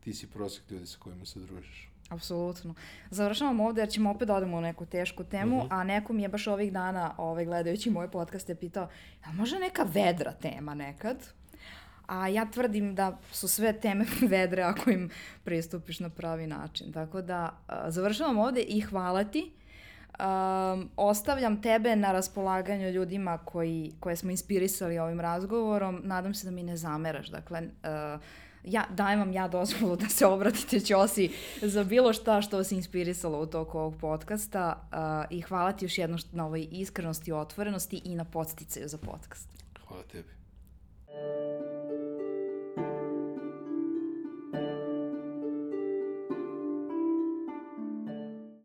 Speaker 1: ti si prosjek ljudi sa kojima se družiš.
Speaker 2: Apsolutno. Završavamo ovde jer ćemo opet da odemo u neku tešku temu,
Speaker 1: Mhm.
Speaker 2: -huh. a neko mi je baš ovih dana ovaj, gledajući moje podcaste pitao, a može neka vedra tema nekad? A ja tvrdim da su sve teme vedre ako im pristupiš na pravi način. Tako da a, završavam ovde i hvala ti. Um, ostavljam tebe na raspolaganju ljudima koji, koje smo inspirisali ovim razgovorom. Nadam se da mi ne zameraš. Dakle, uh, ja, dajem vam ja dozvolu da se obratite Ćosi za bilo šta što vas inspirisalo u toku ovog podcasta uh, i hvala ti još jednom na ovoj iskrenosti, otvorenosti i na podsticaju za podcast.
Speaker 1: Hvala tebi.